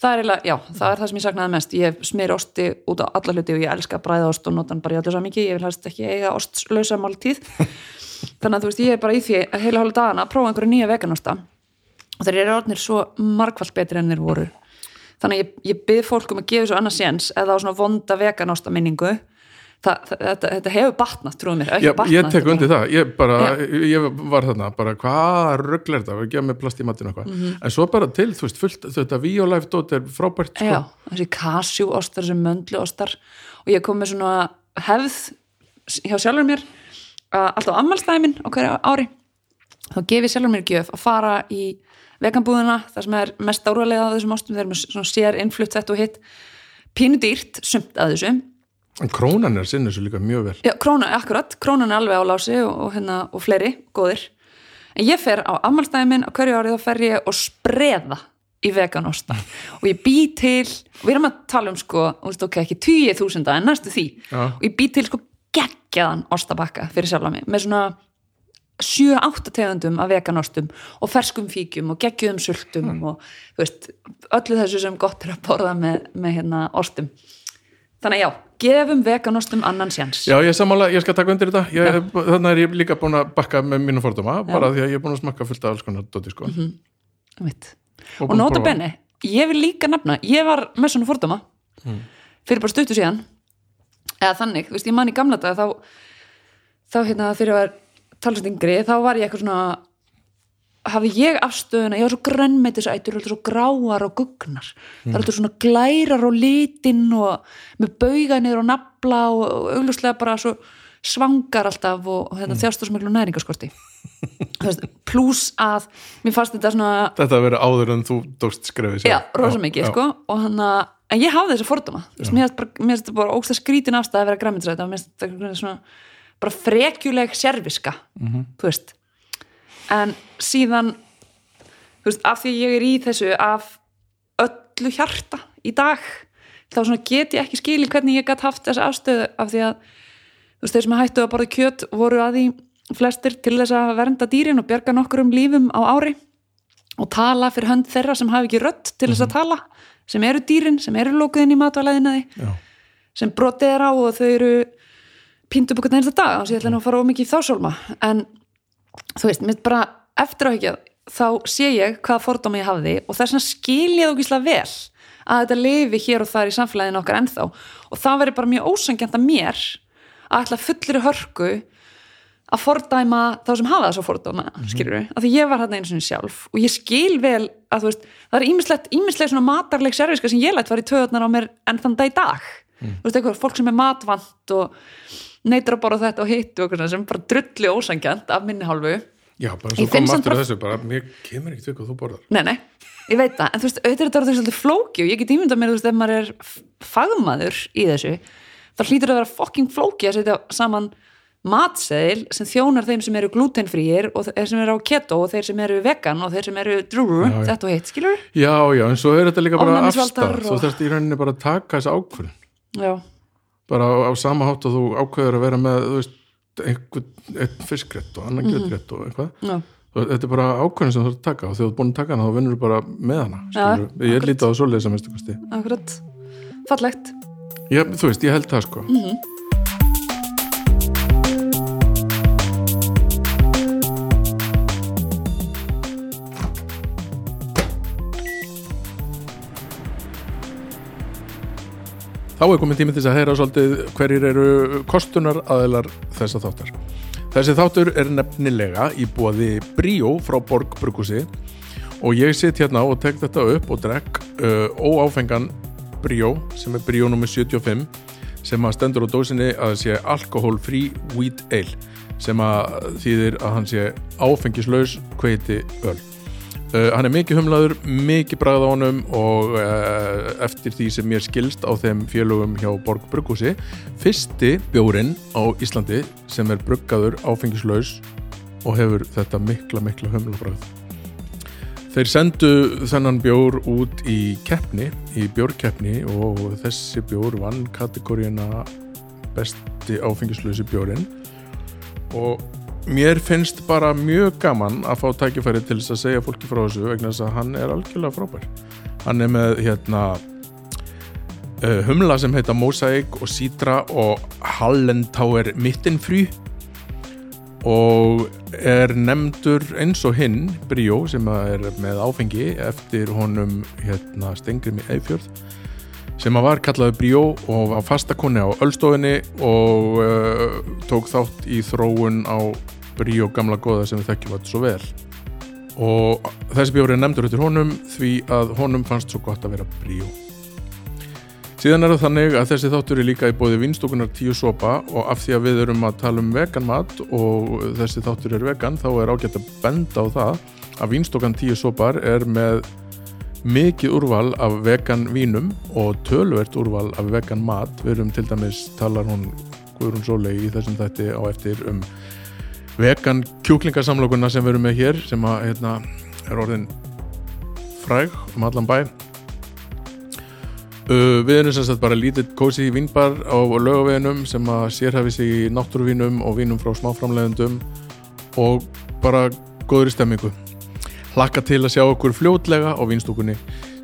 það er eiginlega, já, það er það sem ég saknaði mest. Ég smir osti út á alla hluti og ég elska bræðaost og nota hann bara í allir svo mikið. Ég vil helst ekki eiga ostlausa máltíð þannig að þú veist, ég er bara í því að heila hálfa dagana að prófa einhverju nýja veganosta. Og þeir eru orðnir svo margfald betri en þeir voru þannig ég, ég byrð fólk um að gefa svo annars séns eða á svona vonda veganosta minningu. Það, þetta, þetta hefur batnað, trúið mér, Já, batnað ég tek undir það, ég bara, ég var þarna, bara hvað rugl er þetta, við gefum með plast í matinu eitthvað, en svo bara til, þú veist, fullt, þetta Violife dót er frábært, sko, Já, þessi kasjú ostar, þessi möndlu ostar og ég kom með svona hefð hjá sjálfur mér alltaf ammálstæmin á hverju ári. Þá gef ég sjálfur mér gjöf að fara í veganbúðina, það sem er mest áralega af þessum ostum, þeir eru með sér innflutt þetta og hitt, pínu dýrt sumt að þessum, en krónan er sinni svo líka mjög vel, já, króna, akkurat. Krónan er alveg á lási og, og, hérna, og fleiri góðir, en ég fer á ammálstæmin á hverju ári þá fer ég og spreða í veganosta og ég bý til, við erum að tala um sko, ok, ekki 20.000 en næstu því, Já. og ég bý til sko geggjaðan ostabakka fyrir sjálfa mig með svona 7-8 tegundum af veganostum og ferskum fíkjum og geggjuðum sultum og þú veist, öllu þessu sem gott er að borða með, með hérna ostum. Þannig já, gefum veganostum annan sjans já, ég sammála, ég skal taka undir þetta, ég, þannig er ég líka búin að bakka með mínu fordóma, bara því að ég er búin að smakka fullt af alls konar dóti, sko, Einmitt. Og og að nota benni, ég vil líka nefna ég var með svona fordóma fyrir bara stuttu síðan. Eða þannig, veist, ég man í gamla dag þá, þá hérna fyrir að var talsvægt yngri, þá var ég eitthvað svona hafði ég afstöðuna, ég var svo grönnmeitisætur alltaf svo gráar og gugnar. Það er alltaf svona glærar og litin og með bauga niður og nafla og, og augljóslega bara svo svangar alltaf og, og hérna, þjást svo miklu næringaskorti pluss að mér fannst þetta svona Þetta að vera áður en þú dóst skrefið já, rosa mikið, sko að, en ég hafði Þú veist, mér finnst þetta bara ógst að skrítin afstæð að vera græmitisætt og mér finnst þetta svona bara frekjuleg serviska þú veist. En síðan þú veist, af því að ég er í þessu af öllu hjarta í dag þá svona get ég ekki skilin hvernig ég gætt haft þessa afstöðu af því að þú veist, þeir sem hættu að borða kjöt voru að því flestir til þess að vernda dýrin og bjarga nokkur um lífum á ári og tala fyrir hönd þeirra sem hafi ekki rödd til þess að tala sem eru dýrin, sem eru lókuðin í matvælæðinaði Já. sem brotið er á og þau eru pínt upp okkur einsta dag, þannig að ég ætla nú að fara ómikið í þá sólma, en þú veist, mér bara eftir á ekki þá sé ég hvaða fordómi ég hafði og þess vegna skil ég ógislega vel að þetta lifi hér og þar í samfélaginu okkar ennþá. Og það veri bara mjög ósangjant að mér að ætla fullri hörku að fordæma þá sem hafa þess að fordóma mm skilur við, af því ég var hann einu sinni sjálf og ég skil vel að þú veist það er ímislegt, ímislegt svona matarleik serviska sem ég lætt var í töðunar á mér enn þann dag í dag. Þú veist eitthvað, fólk sem er matvant og neytur að borða þetta og hittu og eitthvað sem bara drulli ósangjant af minni hálfu. Já, bara svo finn kom samt aftur bara- þessu bara, mér kemur ekki til hvað þú borðar. Nei, nei, ég veit það, en þú veist, auðvitað er þetta svolítið flóki og ég get ímyndað mér, þú veist, ef maður er fagmaður í þessu, þá hlýtur að vera fucking flóki að setja saman matseðil sem þjónar þeim sem eru glutenfríir og þeir sem eru á keto og þeir sem eru vegan og þeir sem eru já. þetta og hitt, skilur Já, já, en svo er þetta líka bara afstæð þú þarft í rauninni bara að taka þessi ákvörðin Já, bara á, á sama hátt að þú ákveður að vera með veist, einhvern, einn fiskrétt og annan kjötrétt og eitthvað. Já, þetta er bara ákvörðin sem þú þarf að taka og þegar þú ert búin að taka hana þá vinnur þú bara með hana skilurðu. ég akkurat. líti á það minnstu kosti. Akkurat. Fallegt, Já, þú veist, ég held það sko Þá er komin tími til að heyra svolítið hverjir eru kostunar aðeilar þessa þáttar. Þessi þáttur er nefnilega í bóði Bríó frá Borg Brukusi og ég sitt hérna og tek þetta upp og drekk uh, óáfengan Bríó sem er Bríó nr. 75 sem að stendur á dósinni að sé alkohol free wheat ale sem að þýðir að hann sé áfengislaus kveiti öl. Uh, hann er mikið humlaður, mikið bragð á honum og uh, eftir því sem mér skilst á þeim félögum hjá Borg Bruggúsi fyrsti bjórin á Íslandi sem er bruggaður áfengislaus og hefur þetta mikla, mikla humlabragð. Þeir sendu þennan bjór út í keppni, í bjórkeppni og þessi bjór vann kategóriuna besti áfengislausi bjórin og mér finnst bara mjög gaman að fá tækifæri til þess að segja fólki frá þessu vegna þess að hann er algjörlega frábær. Hann er með hérna uh, humla sem heita Mosaic og Citra og Hallentauer Mittenfrý og er nefndur eins og hinn Bríó sem er með áfengi eftir honum hérna Stengrim í Eifjörð sem var kallaði Bríó og var fastakonni á Ölstofinni og uh, tók þátt í þróun á Bríó gamla góða sem við þekkjum þetta svo vel. Og þessi bjóri er nefndur eftir honum því að honum fannst svo gott að vera Bríó síðan er það þannig að þessi þáttur er líka í bóði vinstúkunar tíu sopa og af því að við erum að tala um vegan mat og þessi þáttur er vegan þá er ágætt að benda á það að vinstúkan tíu sopar er með mikið úrval af vegan vínum og tölvert úrval af vegan mat. Við erum til dæmis, talar hún Guðrún Sólei í þessum þætti á eftir um vegan kjúklingasamlokuna sem við erum með hér sem að hérna, er orðin fræg um allan bæ. Uh, við erum sem sagt bara lítið kósi vínbar á lögaveginum sem að sérhafi sig í náttúruvínum og vínum frá smáframlegundum og bara góður í stemmingu. Hlakka til að sjá okkur fljótlega á vínstúkunni.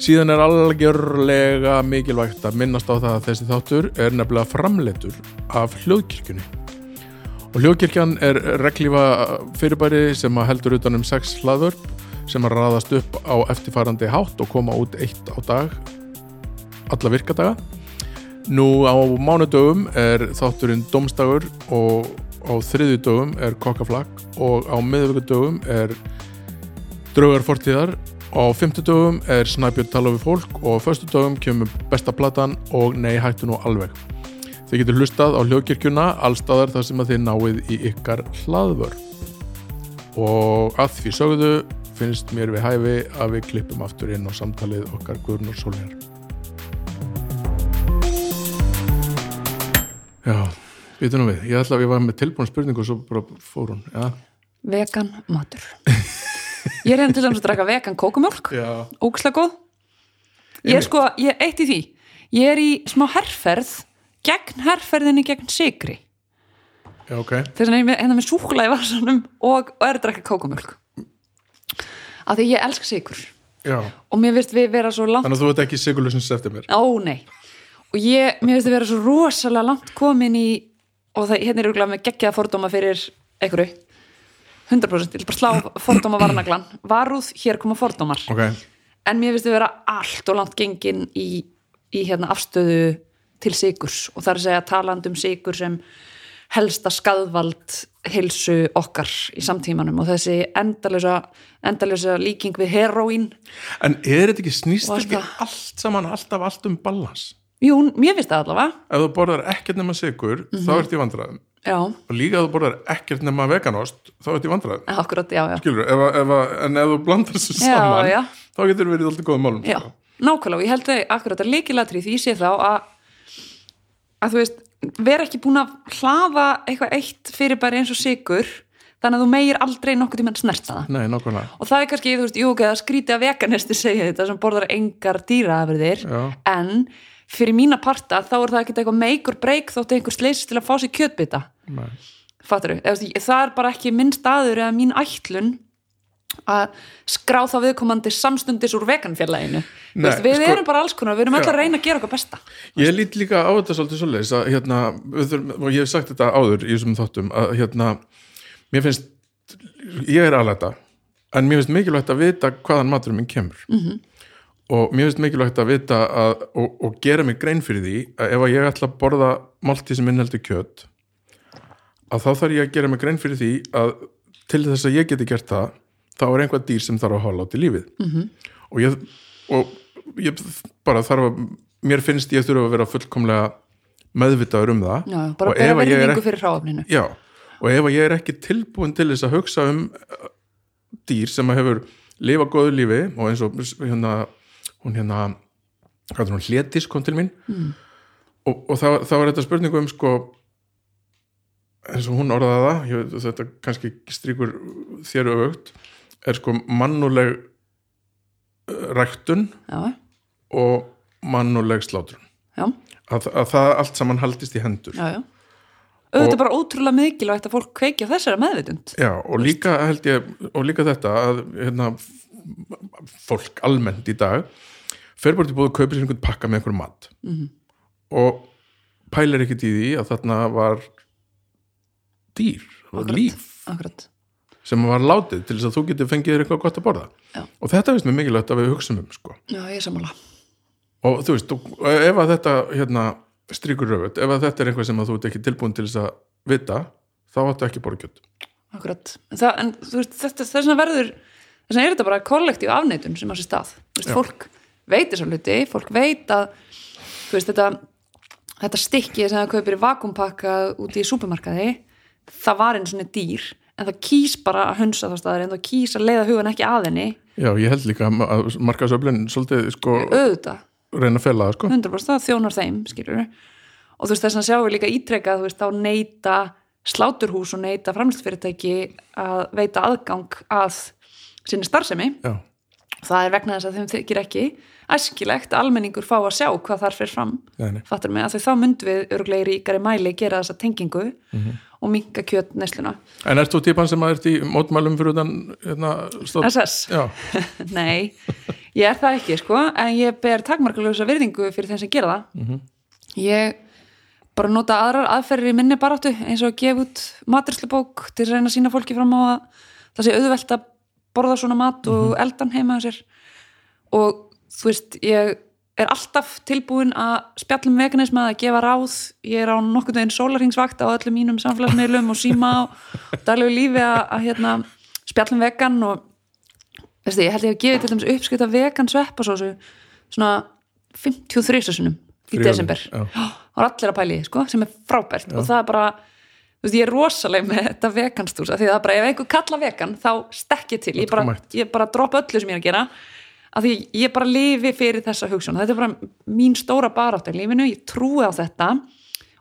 Síðan er algjörlega mikilvægt að minnast á það að þessi þáttur er nefnilega framleitur af hljóðkirkjunni og hljóðkirkjan er reglífa fyrirbæri sem heldur utan um sex hlaðvörp sem að raðast upp á eftirfarandi hátt og koma út eitt á dag alla virkadaga nú á mánudögum er þátturinn domstagur og á þriðjudögum er kokkaflakk og á miðvíkudögum er Draugar fortíðar á 50 dögum er Snæbjörn tala við fólk og á föstu dögum kemur besta platan og nei hættu nú alveg. Þið getur hlustað á hljóðkirkjuna allstaðar þar sem að þið náið í ykkar hlaðvör. Og að því sögðu finnst mér við hæfi að við klippum aftur inn á samtalið okkar Guðrún og Sóljar. Já, við nú við. Ég ætla að ég var með tilbúin spurningu og svo bara fór hún. Já, vegan matur ég reyndi til að draka vegan kókumjólk já, ógislega góð ég er sko, ég er eitt í því ég er í smá herrferð gegn herrferðinni gegn sigri já ok. þess vegna er ég með, hérna með súkula í varsanum og, og er að draka kókumjólk af því ég elska sigur Já, og mér finnst við vera svo langt þannig að þú ert ekki sigurlusins eftir mér. Ó, nei. Og ég, mér finnst að vera svo rosalega langt komin í, og það, hérna er auðvitað með geggjaða fordóma fyrir einhverju, 100%, ég vil bara slá fordóma varnaglan. Varúð, hér koma fordómar. Ok, En mér finnst að vera allt og langt gengin í, í hérna afstöðu til sigurs og það er að segja talandi um sigur sem helsta skadvald heilsu okkar í samtímanum og þessi endalösa, líking við heroín en er þetta ekki snýst ekki allt saman alltaf allt um balans? Jú, mér finnst það allavega Ef þú borðar ekkert nema sigur, þá Mhm. ert í vandræðum. Já, Og líka ef þú borðar ekkert nema veganost, þá ert í vandræðum. akkurat, já, já Skilur, ef, ef, en ef þú blandar þessu Já, saman, já. þá getur verið alltaf góðum málum. Já, sko. nákvæmlega og ég held að akkurat að leikilatri því sé þá að að þú veist, vera ekki búin að hlaða eitthvað eitt fyrir bara eins og sigur þannig að þú meir aldrei nokkuð tímann snerta það Nei, nákvæmlega. og það er kannski, þú veist, jú, það skríti að veganesti segja þetta sem borðar engar dýraafriðir en fyrir mína parta þá er það ekkert eitthvað make or break þótt einhver sleisist til að fá sér kjötbita Nei. fattar það er bara ekki minn staður eða mín ætlun að skrá þá viðkomandi samstundis úr veganfélaginu veist, við sko- erum bara alls konar, við erum Já. að reyna að gera okkar besta Ég lít líka á þetta svolítið svoleiðis að hérna, þurfum, og ég hef sagt þetta áður í þessum þáttum, að hérna mér finnst, ég er alveg þetta en mér finnst mikilvægt að vita hvaðan maturum minn kemur -hmm. og mér finnst mikilvægt að vita að, og, og gera mig grein fyrir því að ef ég ætla að borða máltíð sem innheldur kjöt að þá þarf ég að gera mig grein fyrir því að til þess að ég geti gert það þá er einhvað dýr sem þarf að hóla átt í lífið -hmm. og ég og ég bara þarf að mér finnst ég þurfa að vera fullkomlega meðvitaður um það Já, bara og ef ég er ekki, já, og ef ég er ekki tilbúin til þess að hugsa um uh, dýr sem að hefur lifa góðu lífi og eins og hérna hún hérna hlétis kom til mín mm. og, og þá, þá er þetta spurningu um sko eins og hún orðaði það ég, þetta kannski stríkur þér öfugt er sko mannuleg uh, ræktun Já, og mannuleg slátrun. Að, að það allt saman haldist í hendur. Já, já. Auðvitað bara ótrúlega mikilvægt að fólk kveikja þessara meðvitund. Já, og líka held ég og líka þetta að hérna, fólk almennt í dag fer bara til búið að kaupa sér einhvern pakka með einhverjum mat. -hmm. og pælir ekkert í því að þarna var dýr, það var líf. Akkurat, sem var látið til þess að þú getur fengið þér eitthvað gott að borða Já. og þetta finnst mér mikilvægt að við hugsum um sko. já, ég er sammála og þú veist, og ef að þetta hérna, stríkur röfut, ef að þetta er eitthvað sem að þú ert ekki tilbúin til þess að vita þá áttu ekki kjött Akkurat, en, það, en þú veist, þetta, þess vegna verður þess vegna er þetta bara kollektív afneitun sem á sér stað, þú veist, Já. fólk veit þessar hluti, fólk veit að þú veist, þetta þetta stykki sem það kaupir í vakumpakka út í súpermarkaði það var einu svona dýr, en það kýs bara að hunsa það staðar, en það kýs að leiða hugan ekki að henni, Já, ég held líka að markasöflin svolítið sko auðvitað. reyna að fela það sko. 100% það þjónar þeim, skilur og þú veist þess að sjáum við líka ítrekka þú veist, þá neyta sláturhús og neyta framlýstfyrirtæki að veita aðgang að sinni starfsemi. Já, það er vegna þess að þeim þykir ekki æskilegt að almenningur fá að sjá hvað þar fyrir fram. Fattur mig, að því þá myndum við örglega í ríkari mæli gera þessa tengingu og minka kjöt nesluna En ert þú típan sem að ert í mótmælum fyrir utan hérna, stótt? SS, Já, nei ég er það ekki sko, en ég ber takmarkalösa virðingu fyrir þeim sem gera það. Ég bara nota aðrar aðferðir í minni baráttu eins og að gefa út maturslubók til að reyna að sína fólki fram á að það sé auðvelt að borða svona mat og eldan heima á sér. Og þú veist, ég er alltaf tilbúin að spjallum veganisma að gefa ráð, ég er á nokkurnu einn sólarhingsvakt á öllum mínum samfélagsmiðlum og síma og daglegu lífi að, að hérna, spjallum vegan og, veistu, ég held ég að gefa til dæmis uppskrift af vegan sveppasósu svona 53 sinum í Fyrir desember. já. var allir að pæli, sko, sem er frábært. Og það er bara, þú veist, ég er rosaleg með þetta veganstús, af því það er bara ef einhver kalla vegan, þá stekk ég til. Ég bara, ég bara droppa öllu sem ég er að gera af því ég bara lifi fyrir þessa hugsun. Þetta er bara mín stóra barátt í lífinu, ég trúi á þetta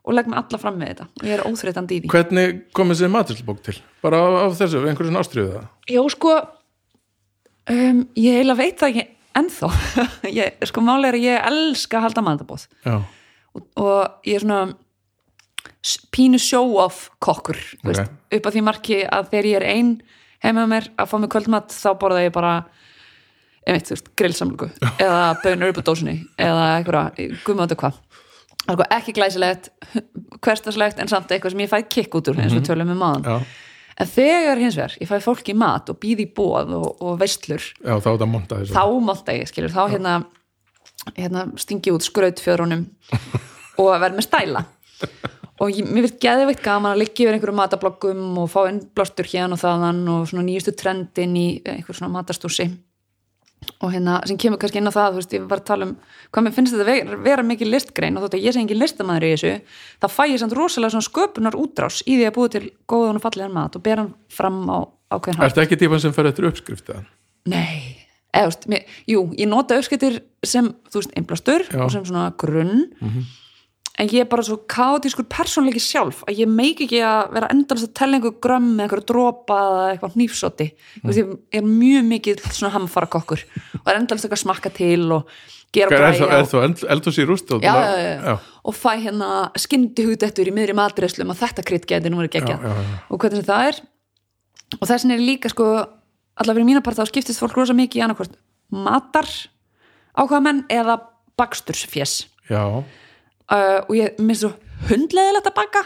og legg mig alla fram með þetta. Og ég er óþreytandi í því. Hvernig komið sér maturslubók til? Bara á, á þessu, einhverjum ástriðu það? Já, sko um, ég eiginlega veit það ekki ennþá. Ég, sko máli er að ég elska að halda matabóð og, og ég er svona pínu show-off kokkur þú Ok. veist, upp að því marki að þegar ég er ein heima með mér að fá mig kvöldmatt þá borða ég bara grillsamlugu eða bönur upp á dósinni eða einhverja, guðmáttu hvað. Sko ekki glæsilegt hverstaslegt en samt eitthvað sem ég fæ kikk út úr eins og við tölum um maðan já, en þegar hins vegar, ég fæ fólki mat og býði í bóð og, og veistlur já, þá þetta monta þessu. þá ég, skilur, þá hérna, hérna stingi út skrautfjörunum og verð með stæla. Og ég, mér finnst geðveikt gaman að liggja yfir einhverjum matabloggum og fá inn blástur hérna og þaðan og svona nýjustu trendin í einhver svona matastúsi og hérna sem kemur kannski inn á það, þú veist, ég var að tala um hvað mér finnst þetta vera, vera mikið listgrein. Og þótt að ég sé engin listamæður í þessu þá fæ ég samt rosalega svona sköpunar útrás í því að búið til góðan og fallegan mat og bera hann fram á ákveðin hátt. Ertu ekki típan sem fer eftir uppskrift eða? Nei, eða, þú veist, jú, ég nota uppskiptir sem, þú veist, einblastur og sem svona grunn en ég er bara svo kátískur persónleiki sjálf að ég meik ekki að vera endalast að tella einhver grömm eða einhver dropa eða eitthvað hnífsoti mm. ég er mjög mikið svona hamfara kokkur og er endalast eitthvað að smakka til og gera Er, græja er þú eld, eldhús í rúst? já, já, já, og fæ hérna skyndi hugdettur í miðri matreðslum að þetta krydd geti nú verið já. og hvernig það er og þessin er líka sko allavega fyrir mína part þá skiptist fólk rosa mikið í annarkvort matar ákvaða menn eða bakstursfjess já, uh, og ég minnst svo hundleðilegt að baka.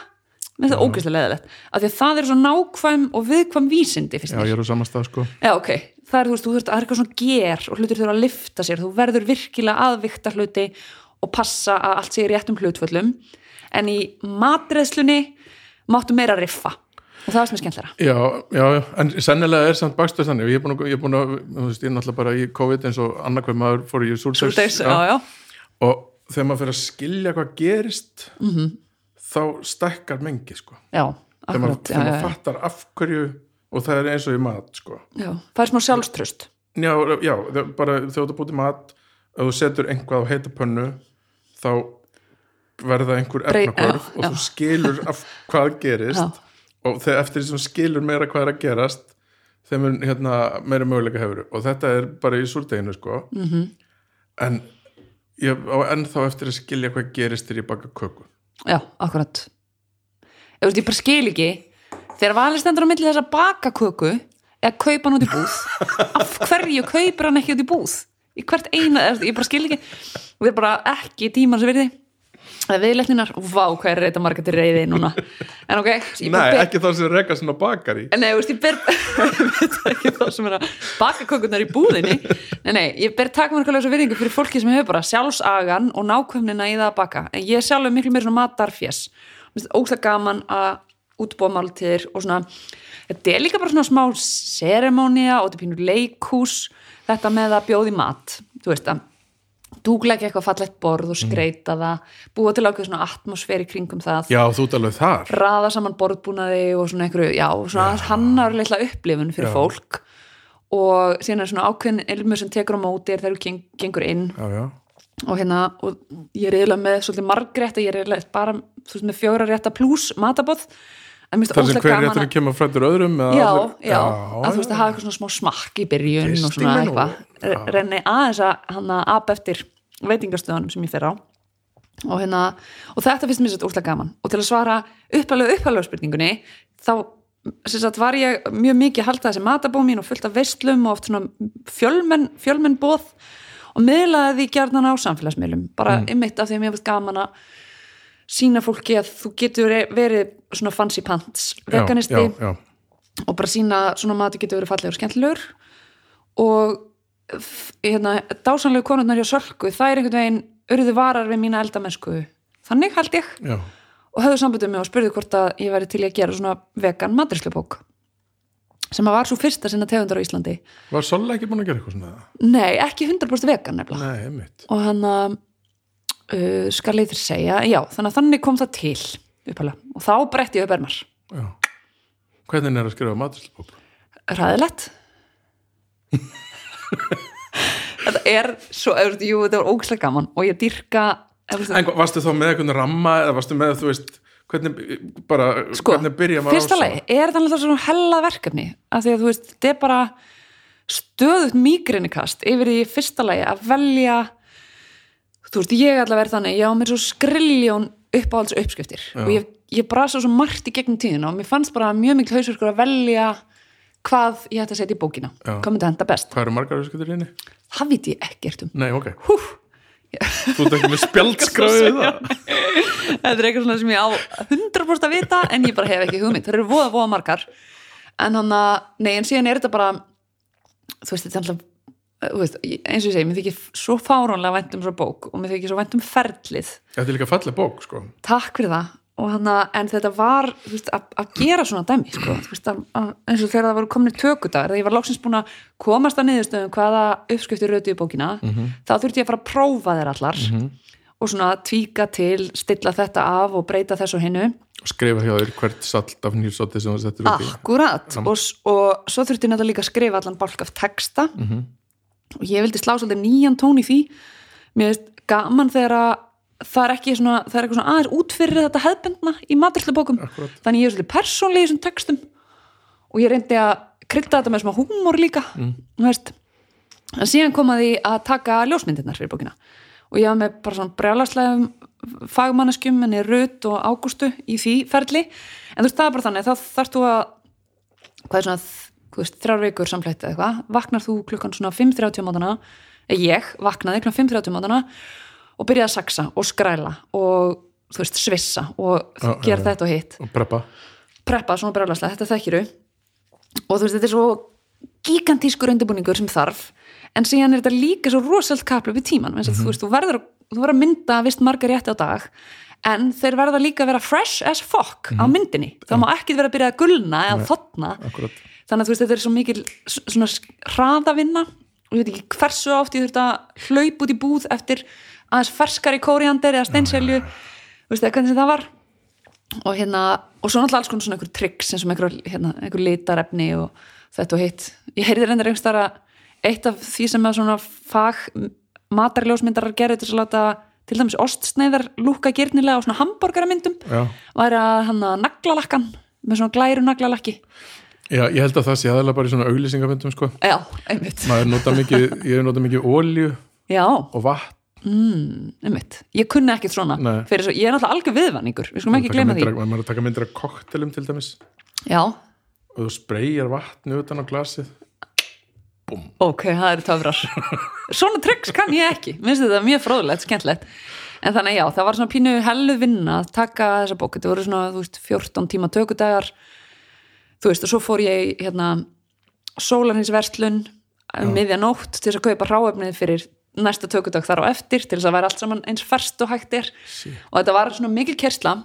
Minnst það ógeðslega leðilegt af því að það er svo nákvæm og viðkvæm vísindi já, ég er á samastað sko. Já, ok, það er, þú veist, þú þurft að það er eitthvað svona ger og hlutir þurfa að lifta sér, þú verður virkilega aðvikta hluti og passa að allt sé í réttum hlutföllum. En í matreðslunni máttu meira riffa. Og það er sem er skemmtlega Já, já, en sennilega er samt bakstur þannig. Ég er búin að, er þú veist, ég er náttúrulega bara í COVID eins og annarkveð maður fór í já, og þegar maður fyrir að skilja hvað gerist Mhm. -hmm. þá stækkar mengi sko já, þegar maður, já, þegar maður já, fattar af hverju og það er eins og í mat sko já, það er smá sjálfströst Já, bara þegar þú búti mat ef þú setur einhvað á heita pönnu þá verða einhver efnakvörf og þú skilur af hvað gerist og þegar eftir því sem skilur meira hvað er að gerast þeim er hérna, meira möguleika hefur og þetta er bara í súrdeginu sko Mhm. -hmm. en ég á ennþá eftir að skilja hvað gerist þegar ég baka köku. Já, akkurat. Ég, veist, ég bara skil ekki þegar valið stendur á milli þess að baka köku eða kaupa hann út í búð af hverju kaupir hann ekki út í búð? Í hvert eina, ég bara skil ekki. Við erum bara ekki tímar sem verði eða viðleitninar, vá hvað er þetta marga til reyði núna, en ok Nei, ekki þá sem reka svona bakari. Nei, þú veist, ég ber ekki þá sem er að baka kökurnar í búðinni. Nei, nei, ég ber takmarkalösa virðingu fyrir fólki sem hefur bara sjálfsagan og nákvæmnina í það að baka. En ég er sjálfur miklu meira svona matarfjess ógsta gaman að útbúa máltíðir og svona þetta er líka bara svona smá seremónia og þetta er pínur leikhús þetta með að bjóði mat þú veist að dúglega eitthvað fallegt borð og skreita það búa til ákveð svona atmosfér í kringum það. Já, þú alveg þar. Raða saman borðbúnaði og svona einhverju, já, svona hannar litla upplifun fyrir Já. fólk. Og síðan er svona ákveðin ilmur sem tekur á móti er þegar þú geng, gengur inn. Já, og hérna, og ég er eiginlega með svolítið margrétta, ég er eiginlega bara veist, með fjóra rétta pluss matabóð þar sem hver gaman réttur að kemur frættur öðrum já, allir- já, að þú veist að hafa eitthvað svona smá smakk í byrjun og svona eitthvað Já. renni aðeins að hann að ap eftir veitingastöðunum sem ég fer á og hérna, og þetta finnst mér svo úrslega gaman og til að svara uppalega uppalega spurningunni þá sagt, var ég mjög mikið að halda þessi matabó mín og fullt af veislum og oft svona fjölmenn, fjölmenn bóð og miðlaði því gjarnan á samfélagsmiðlum bara mm. einmitt af því að mér finnst gaman að sína fólki að þú getur verið svona fancy pants veganisti já, já, og bara sína svona mati getur verið fallegur og skemmtilegur. Og hérna, dásanlegu konurnar hjá Sölku það er einhvern veginn urðu varar við mína eldamennsku. Þannig held ég. Já. og höfðu sambundum mig og spurðu hvort að ég væri til að gera svona vegan maturislubók sem að var svo fyrsta sinna tegundar á Íslandi. Var Sola ekki búin að gera eitthvað svona? nei, ekki 100% vegan nefnilega. Nei, og hann að uh, skal ég þér segja, já, þannig að þannig kom það til uppalega og þá bretti ég upp ermar. Já. Hvernig er að skrifa maturslubók? ræðilegt þetta er svo, jú, þetta var ógæslega gaman og ég dyrka En varstu þá með eitthvað ramma eða varstu með, þú veist, hvernig bara, sko, hvernig byrja maður fyrsta á lagi er það alltaf svona hella verkefni? Af því að þú veist, þetta er bara stöðut mýgrinnikast yfir því fyrsta lagi að velja þú veist, ég allavega er þannig ég á mér svo skriljón uppáhalds uppskriftir. Og ég, ég brasa svo margt í gegnum tíðina og mér fannst bara mjög mikil hausverkur að velja hvað ég ætti að setja í bókina. Já. hvað myndi að henda best, Hvað eru margar öskutur inni? það veit ég ekkert um. Nei, ok. Hú, Þú ert ekki með spjaldskráðið það? Þetta er eitthvað svona sem ég á 100% að vita en ég bara hef ekki hugmynd, það eru voða, voða margar. En hann að, nei en síðan er þetta bara þú veist, þetta er alltaf veist, eins og ég segi, mér þykir svo fáránlega vænt um svo bók og mér þykir svo vænt um ferlið. Þetta er líka falleg bók, sko. Takk fyrir það. Að, en þetta var veist, að, að gera svona dæmi sko, veist, að, að, eins og þegar það voru komin tökudagar þegar ég var loksins búin að komast að niðurstöðum hvaða uppskriftir rötu í bókina þá þurfti ég að fara að prófa þeir allar og svona tvíka til stilla þetta af og breyta þessu hinnu og skrifa hjá þér hvert salt af nýrsóti sem það settur upp í. Akkurat. Og, og svo þurfti ég og ég vildi slá svolítið nýjan tón í því mér veist gaman þegar að það er ekki svona, það er eitthvað svona aðeins út fyrir þetta hefðbundna í maturslubókum Akkúrat. þannig ég er svolítið persónlega í þessum textum og ég reyndi að krydda þetta með smá húmor líka mm. veist. en síðan kom að taka ljósmyndirnar fyrir bókina og ég var með bara svona brjálaslegum fagmanneskjum henni Rut og Ágústu í því ferli en þú veist það er bara þannig þá þarfst þú að hvað er svona þrjár vikur samfleytt eða eitthvað, vaknar þú klukkan svona 5.30 mótana, ég vaknaði klukkan 5.30 mótana og byrjaði að saksa og skræla og þú veist, svissa og Já, gera já. þetta og hitt. Og preppa. Preppa svona brjálaslega, þetta þekkiru og þú veist, þetta er svo gigantískur undirbúningur sem þarf en síðan er þetta líka svo rosalt kaplu við tíman, mm -hmm. þú veist, þú verður, þú verður að mynda vist margar rétti á dag en þeir verða líka að vera fresh as fuck á myndinni, það má ekki vera að byrja að gulna eða þotna. Akkurat þannig að þú veist, þetta er svo mikil svona hraðavinna. Og ég veit ekki hversu oft ég þurft að hlaup út í búð eftir aðeins ferskari kóriandir eða steinselju. Veist, eða hvernig sem það var. Og hérna, og svo náttúrulega alls konar svona einhver tricks eins og einhver, hérna, einhver litarefni og þetta og hitt. Ég heyrði reyndar einhvers þar að eitt af því sem að svona fag matarljósmyndarar gerði til að láta til dæmis ostsneiðar lúka gyrnilega og svona hambúrgaramyndum væri að hann að naglalakkan með svona glæru naglalakki Já, ég held að það sé aðalega bara í svona auglýsingafundum sko. já, einmitt. Maður nota mikið, ég nota mikið ólju já, og vatn. Einmitt, ég kunni ekkit svona fyrir svo, ég er náttúrulega algjör viðvanningur við skulum ekki gleyma því. maður er að taka myndir af koktelum til dæmis. Já, og þú spreyjar vatni utan á glasið. Ok, það eru töfrar. Svona tricks kann ég ekki. Minnst þetta mjög fróðlegt, skemmtlegt en þannig já, það var svona pínu hellu vinna að taka þessa bók, þetta voru svona þú veist, 14 tíma tökudagar þú veist, og svo fór ég hérna sólarhinsverslun um miðja nótt til að kaupa ráefnið fyrir næsta tökudag þar á eftir til þess að væri allt saman eins ferst og hægt er. Og þetta var svona mikil kersla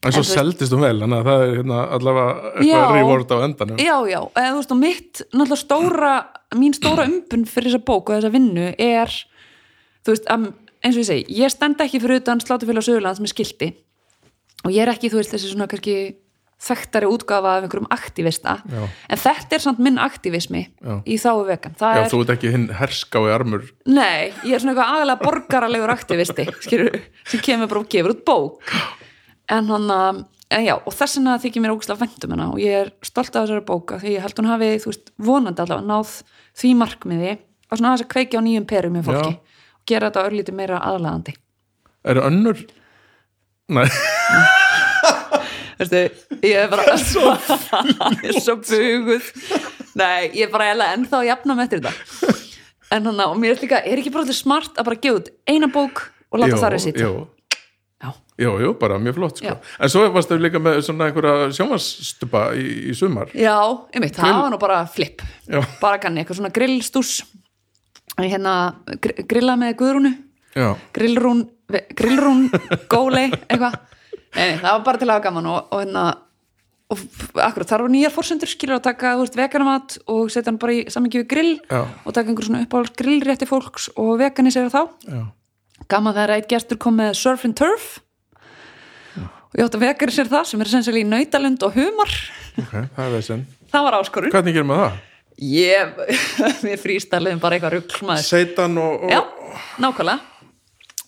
en svo þú seldist hún vel þannig að það er hérna, allavega eitthvað reward á endanum. Já, já, eða þú veist, og mitt náttúrulega stóra, mín stóra umbun fyrir þessa bók og þessa vinnu er þú veist, að, eins og ég segi ég stend ekki fyrir utan slátufélag Suðurlands með skildi og ég er ekki, þú veist, þessi svona kannski þekktari útgafa af einhverjum aktivista. Já. en þetta er samt minn aktivismi Já. í þáu vegan. Það Já, er, þú ert ekki hinn herskái armur. Nei, ég er svona eitthvað aðalega borgaralegur aktivisti skilur, sem kemur bara og gefur út bók. En hann að en já, og þess vegna þykir mér ógustlega væntum hana og ég er stolt af þessari bóka því ég held hún hafi, þú veist, vonandi allavega náð því markmiði og svona aðeins að kveikja á nýjum perum með fólki Já. og gera þetta örlítið meira aðlagandi eru önnur? Nei, Veistu, ég er bara ég er svo buguð. Nei, ég er bara ennþá að jafna með eftir þetta. En hann og mér er líka, er ekki bara alltaf smart að bara gefa út eina bók og láta það resita jú, já, jú, jú, bara mjög flott sko. Já. En svo varstu líka með svona einhverja sjónvarsstupa í, í sumar? Já, einmitt, það Grill- var nú bara flip. Já, bara kanni, eitthvað svona grillstús. Hérna, gr grilla með guðrúnu. Já, grillrún, grillrún gólei, eitthvað Nei, það var bara til að hafa gaman og, og hérna og akkurat þar var nýjar fórsendur skilur að taka, þú veist, veganamat og setja hann bara í samingi við grill Já. og taka einhver svona uppáhalds grillrétti fólks og veganisera þá. Já. gaman þegar eitt gestur kom með surf and turf. Og ég átti að veganisera það sem er sensilega í nautalund og humar. Ok, það er það var áskorun. Hvernig gerum við það? ég, við frístæliðum bara eitthvað rugl maður Seitan og, og já, nákvæmlega.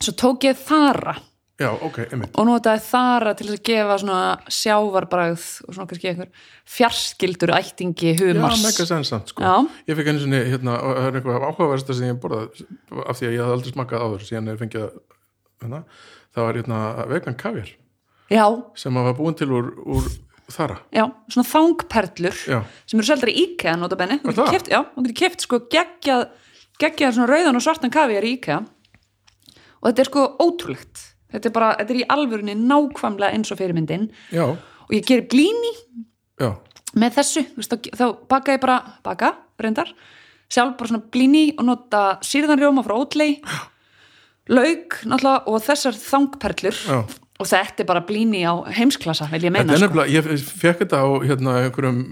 Svo tók ég þara já, ok, einmitt. Og notaði þara til að gefa svona sjávarbragð og svona kannski einhver fjarskildur ættingi Já, humars mega sensant sko. Já. Ég fikk einu sinni, hérna, það er eitthvað áhugaversta sem ég borðað af því að ég hafði aldrei smakað áður síðan ég fengið hérna, það var hérna vegan kavjar já, sem var búin til úr, úr þara. Já, svona þangperlur Já, sem eru seldar í IKEA Er keft, já, þú getur keft sko geggjað geggjað svona rauðan og svartan kaviar í IKEA. Og þetta er sko ótrúlegt þetta er bara, þetta er í alvörunni nákvæmlega eins og fyrirmyndin. Já, og ég gerir glíni já. með þessu, veist, þá, þá baka ég bara baka, reyndar. Sjálf bara svona blíni og nota sýrðanrjóma frá ótlei lauk, náttúrulega, og þessar þangperlur. Já. og þetta er bara blíni á heimsklassa, vil ég Þetta meina er sko. nefnilega, ég fekk þetta á hérna einhverjum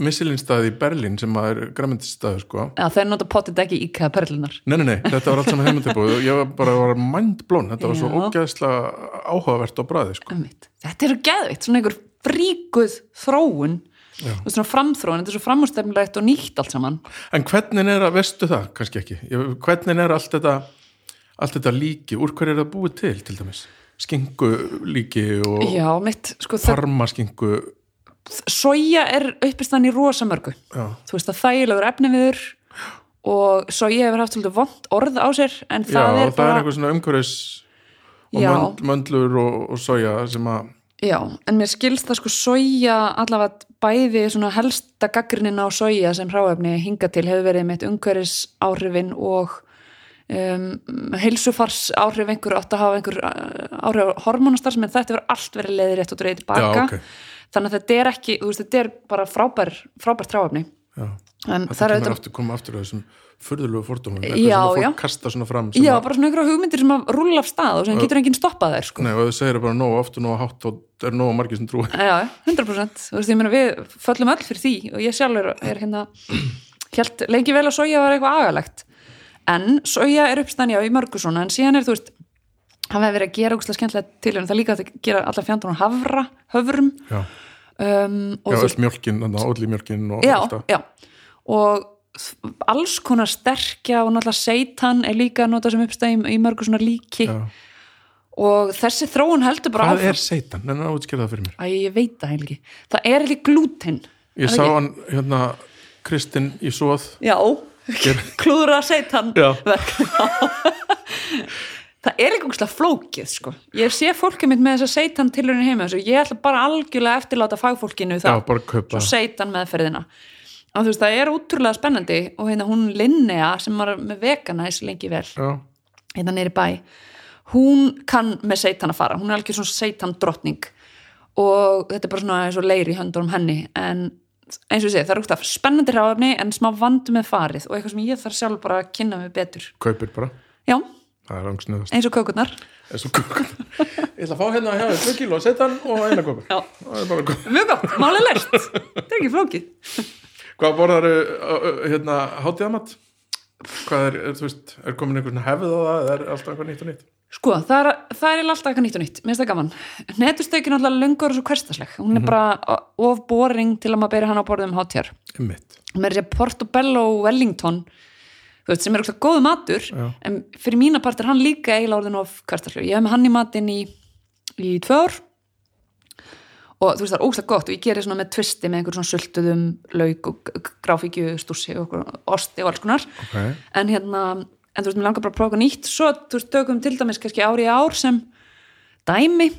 missilinstaði í Berlín sem að er græmyndistæður sko. Já, þeir nota potið ekki íkæða perlunar Nei, nei, nei, þetta var allt saman heimundabúið og ég var bara var mindblown, þetta var svo Já. ógeðslega áhugavert á bræði sko. Einmitt. Þetta eru geðvitt, svona einhver fríkuð þróun og svona framþróun, þetta er svo framústefnilegt og nýtt allt saman. En hvernig er að, veistu það, kannski ekki? Hvernig er allt þetta allt þetta líki, úr hverju er það búið til til dæmis, skingu líki og Já, mitt, sko farmaskingu soja er uppistan í rosamörgu já, þú veist að þægilegur efniviður og soja hefur haft svolítið vond orð á sér en já það það er er bara eitthvað svona umhverfis og Já. mönd, möndlur og, og soja sem að Já, en mér skilst það sko soja allavega bæði svona helsta gaggrinin á soja sem hráefni hinga til hefur verið mitt umhverfis áhrifin og um, heilsufars áhrif einhver átt að hafa einhver uh, áhrif hormonastar sem þetta hefur allt verið leiðir rétt og dreigð tilbaka Já, ok. Þannig að þetta er ekki, þú veist, þetta er bara frábær frábært hráefni já, en það er auðvitað aftur, koma aftur að þessum furðulegu fordómum Já, eitthvað sem að já. fólk kasta svona fram sem Já, bara svona einhverja hugmyndir sem að rúlla af stað og sem getur enginn stoppað þær sko. nei, og þau segir bara nóg og nóg hátt og er nóg margir sem trúi Já, 100% þú veist, ég meina við föllum öll fyrir því og ég sjálfur er hérna helt lengi vel að soja var eitthvað agalegt. En soja er uppstæðan já í mörgu svona. En síðan er þú veist hann hefur verið að gera úkslega skemmtilega til en það líka að gera allar fjandur á havra höfrum Já, um, já öll mjölkin, óli mjölkin og já, allt það já og alls konar sterkja og náttúrulega seitan er líka að nota sem uppstæðum í mörgu svona líki Já. og þessi þróun heldur bara Hvað er seitan? En að útskýra það fyrir mér Æ, ég veit það heil ekki. Það er ekki glúten. Ég það sá ekki? hann, hérna, Kristinn í svoð Já, klúðra seitan. Já. verk. það er ekki úkslega flókið, sko. Ég sé fólkið mitt með þess að seitan tilhörinu heima þessu. Ég ætla bara algjörlega eftirláta fagfólkinu Já, það. Svo seitan meðferðina. Og þú veist, það er útrúlega spennandi og hérna hún Linnea sem var með veganæs lengi vel, Já, hérna neyri bæ, hún kann með seitan að fara. Hún er algjör svona seitan drottning og þetta er bara svona eins og leiri í höndunum henni en eins og ég segi, það er úrst spennandi ráðefni en smá vandu með farið og eitthvað sem ég þarf sjálf bara að kynna mig betur já, Það er angsnöðast eins og kökurnar. Ég ætla að fá hérna hjá þér 2 kíló seitan og eina köpur já, Það er bara köpur mjög gott, máli lært. Þetta er ekki flókið. Hvað borðar hérna hátíðamatt? Hvað er, er, þú veist, er komin einhvern hefð á það eða er alltaf eitthvað nýtt og nýtt? sko, það er, það er alltaf eitthvað nýtt og nýtt. Mér finnst það gaman, netustökin alltaf löngur og svo hverstasleg, hún er bara of boring til að maður beri hann á borðum hátjar með þess að Portobello Wellington veist, sem er eitthvað góð matur Já. en fyrir mína part er hann líka eiginlega orðin of hverstasleg, ég hef með hann í matinn í, í tvö ár. Og þú veist það er ógstlega gott og ég gerir svona með tvisti með einhver svona sultuðum lauk og gráfíkju stússi og okkur osti og alls konar. Ok, en hérna, en þú veist, mér langar bara að prófa nýtt. Svo, þú veist, tökum til dæmis kannski ári í ár sem dæmi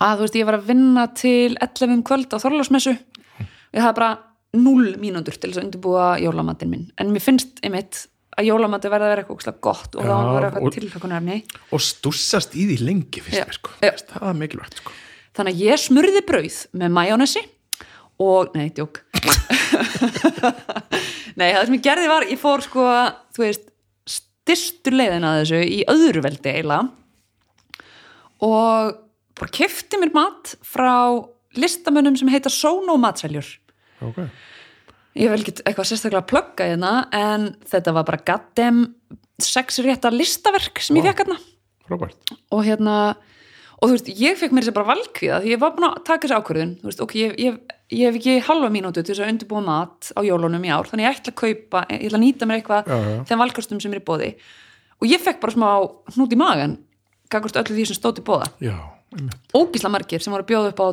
að þú veist, ég var að vinna til 11 um kvöld á Þorlásmessu ég hafði bara 0 mínútur til þess að undirbúa jólamatinn minn. En mér finnst einmitt að jólamati verða að vera eitthvað gott og þá að vera eitthvað tilhökunarefni og stússast í því lengi fyrst mér sko. Já. Það er mikilvægt sko. Þannig að ég smurði brauð með majónesi og, nei, djók. Nei, það sem ég gerði var ég fór sko, þú veist styrstur leiðin að þessu í öðru veldi eiginlega og bara kefti mér mat frá listamönnum sem heita Sono Matseljur ok, ég vil ekki eitthvað sérstaklega að plugga hérna en þetta var bara gaddem sex rétta listaverk sem ég fekk hérna. Og hérna og þú veist, ég fekk mér þess að bara valkviða því ég var búin að taka þessi ákvörðun. Veist, ok, ég, ég, ég hef ekki halva mínútu til þess að undirbúa mat á jólunum í ár þannig ég ætla að kaupa, ég ætla að nýta mér eitthvað þeim valkostum sem er í bóði og ég fekk bara smá hnút í magan gagvart öllu því sem stóð til bóða ógísla margir sem voru að bjóða upp á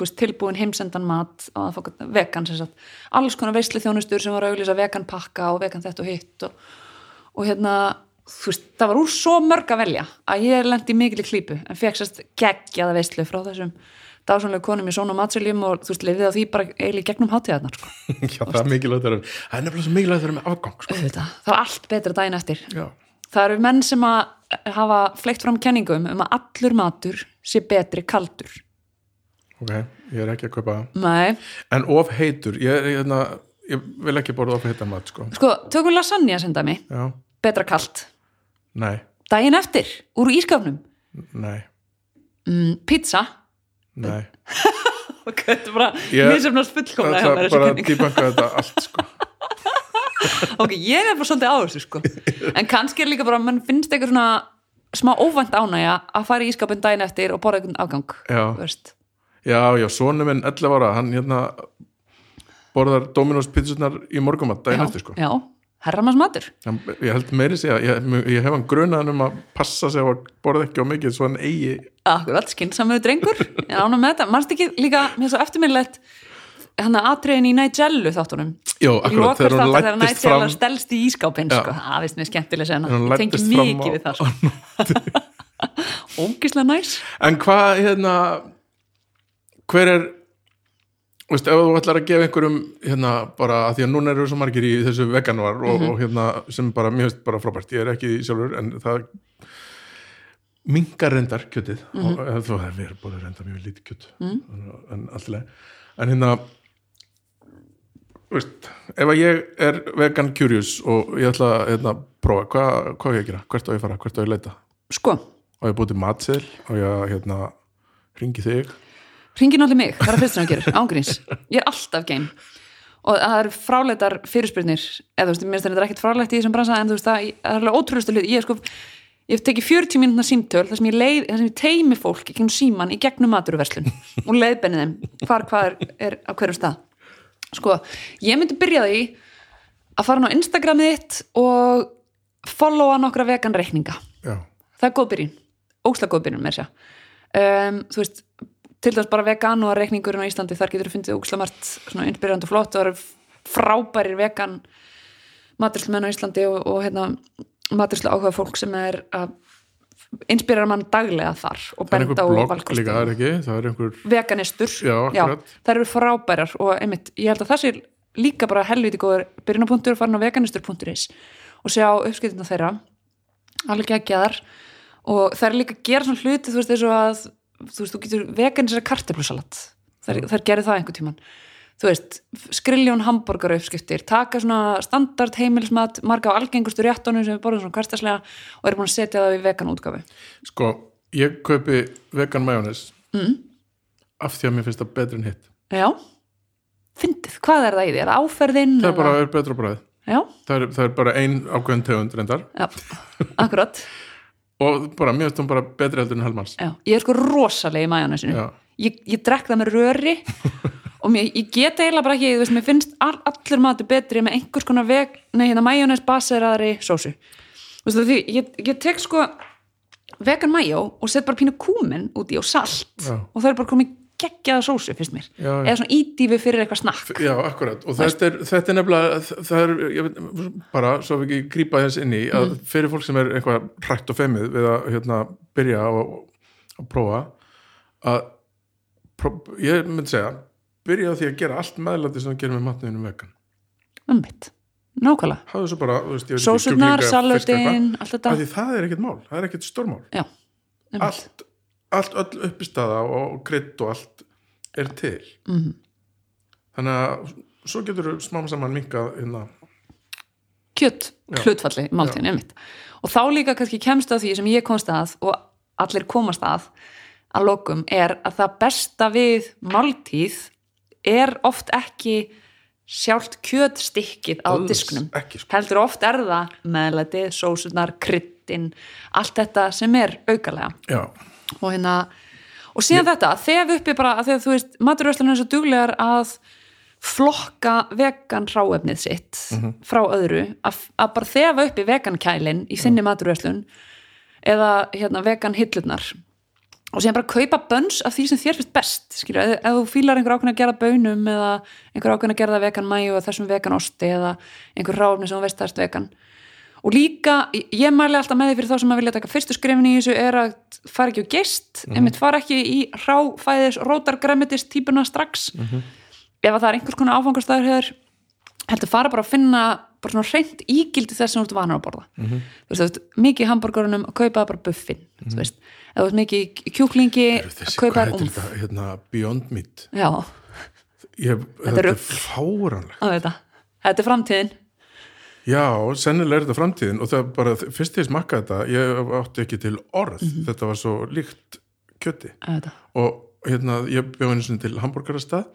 veist, tilbúin heimsendan mat vegan sem sagt, alls konar veisli þjónustur sem voru að auglýsa vegan pakka og vegan þetta og hitt og, og hérna þú veist, það var úr svo mörg að velja að ég lendi mikil í klípu en fekk sérst geggjaða veislu frá þessum dásanlega konum í svona matseljum og þú veist, lifið á því bara eiginlega gegnum hátíðarnar sko. já, það er mikilvægt það er nefnilega svo mikilvægt að vera með afgang sko. Það er allt betra daginn eftir. Já, það eru menn sem að hafa fleikt fram kenningum um að allur matur sé betri kaldur ok, ég er ekki að kaupa Nei. en of heitur, ég, er, hérna, ég vil ekki borða of heitan mat sko. sko, tökum lasagna sem dæmi já, betra kalt nei, daginn eftir, úr ískapnum nei, mm, pizza nei ok, þetta er bara Ég- misefnast það er bara kenning. dýbanka þetta allt sko. ok, ég er bara svolítið á þessu sko. en kannski er líka bara mann finnst eitthvað svona smá óvænt ánægja að fara í ískapin daginn eftir og borða einhvern afgang Já. veist. Já, já, sonu minn 11 ára hann hérna borðar Dominos pizzunar í morgumat daginn eftir sko. já, herramanns matur ég held meiri segja, ég, ég hef hann grunaðan um að passa sig að borða ekki á mikið svo hann eigi akkurat, skynnsamöðu drengur en ánum með þetta, mannst ekki líka mér svo eftirminnlegt hann að atriðin í Nigellu þáttunum Í akkurat, þegar hún lættist Nigella fram stelst í ískápin Já. sko. það finnst mér skemmtileg sena Þegar ég tengi mikið á- við það sko. ógislega næs En hvað, hérna hver er veist, ef þú ætlar að gefa einhverjum hérna, bara, að því að núna eru svo margir í þessu veganvar og, Mhm. og hérna, sem bara, finnst bara frábært, ég er ekki í sjálfur en það mingar reyndar kjötið. Mhm. og eða þó það er bara reyndar mjög lítið kjöt. En alltaf en hérna veist, ef að ég er vegan curious og ég ætla að hérna, prófa, hvað, hvað á ég að gera? Hvert á ég fara, hvert á ég að leita? Sko, og ég búið til matseðl og ég hérna ringi þig ringi náttúrulega mig, það er að fyrst sem að gera ángríns, ég er alltaf geim. Og það eru fráleitar fyrirspyrnir eða þú veist, mér finnst þetta er ekkert frálegt í þessum bransa en þú veist, það það er alveg ótrúlustu hlut ég er sko, ég hef tekið 40 mínútna símtöl þar sem ég leið, þar sem ég teimi fólk í gegnum síman í gegnum maturverslun og leiðbenni þeim hvar hvað er, er á hverju stað. Sko, ég myndi byrja því að fara á Instagramið þitt og followa nokkra vegan reikninga. Já, það er góð byrjun, óslega góð byrjun með þess að um, þú veist til dæmis bara vegan og reikningurinn á Íslandi þar getur þú fundið óslega margt svona og flott og það eru frábærir vegan maturslumenn á Íslandi og, og hérna maturslu áhuga fólk sem er að inspirera mann daglega þar og benda á valkostum er ekki? Er einhver, veganistur. Já, akkurat. það eru frábærar og einmitt, ég held að það sé líka bara helviti góður byrjunapunktur farin á veganistur.is og sjá uppskiptina þeirra. Alveg geggjaðar. Og það er líka að gera svona hluti þú veist eins og að þú veist, þú getur veganisera karteflusalat það, er- þær gerir það einhvern tíman þú veist, skriljón hambúrgar uppskiptir taka svona standard heimilismat marga á algengustu réttunum sem við borðum svona hverstaslega og erum búin að setja það í vegan útgafu sko ég kaupi vegan majónis mm. af því að mér finnst það betur en hitt. Já, fyndið, hvað er það í því? Er það áferðin? það er bara er betra bræð Já, það er, það er bara ein ákveðin tegund reyndar. Já, akkurat og bara, mér finnst hún bara betri heldur en helmans já. Ég er sko rosalega í majónesinu Já. ég, ég drekk það með röri og mér, ég get eiginlega bara ekki veist, mér finnst all, allur matur betri með einhvers konar veg, nei, hérna majónes baseraðari sósu veist, því, ég, ég tek sko vegan majó og set bara pínu kúmin út í og salt Já. og það er bara komið geggjaða sósu, finnst mér. Já, eða svona ídífi fyrir eitthvað snakk. Já, akkurat, og þetta er, þetta er nefnilega það er, veit, bara svo við ekki grípa þess inn í, að fyrir fólk sem er eitthvað hrætt og femið við að hérna, byrja og, að prófa að pró, ég myndi segja byrja á því að gera allt meðlæti sem þú gerir með matniðinu vegan. Um mitt, nákvæmlega fisk, salutin, allt þetta. Það er ekkert mál, það er ekkert stórmál já, allt, allt öll uppistaða og krydd og allt er til. Mhm. þannig að svo getur smám saman minkað hérna. Kjött hlutfalli í máltíðinu einmitt. Og þá líka kannski kemst að því sem ég komst að og allir komast að að lokum er að það besta við máltíð er oft ekki sjálft kjötstykkið á disknum sko. heldur oft er það meðlætið, sósunar, kryddin allt þetta sem er aukalega. Já, og hérna og síðan þetta, að þef uppi bara þegar þú veist, maturvöslunum er svo duglegar að flokka vegan hráefnið sitt frá öðru að, að bara þefa uppi vegankælin í þinni maturvöslun eða hérna vegan hillurnar. Og síðan bara kaupa bönns af því sem þér finnst best skilju, ef, ef þú fílar einhver ákveðin að gera bönum eða einhver ákveðin að gera það vegan mæju og þessum vegan osti eða einhver ráfni sem þú veist það erst vegan og líka, ég mæli alltaf með því fyrir þá sem að vilja taka fyrstu skrefin í þessu er að fara ekki á geist, mm einmitt fara ekki í ráfæðis, rótargræmitist típuna strax. Ef að það er einhvers konar áfangastæður hefur heldur fara bara að finna bara svona hreint ígildi þess sem þú ert vanar að borða. Þú veist, þú veist, mikið í hambúrgarunum að kaupa bara buffin þú veist, ef þú veist mikið í kjúklingi að kaupa umf þetta, hérna, Beyond Meat? Já, ég, er þetta er þetta, þetta er framtíðin já, sennilega er þetta framtíðin og það bara, fyrst ég smakka þetta ég átti ekki til orð, Mhm. þetta var svo líkt kjöti. Þetta, og hérna, ég bjóð einu sinni til hambúrgarastað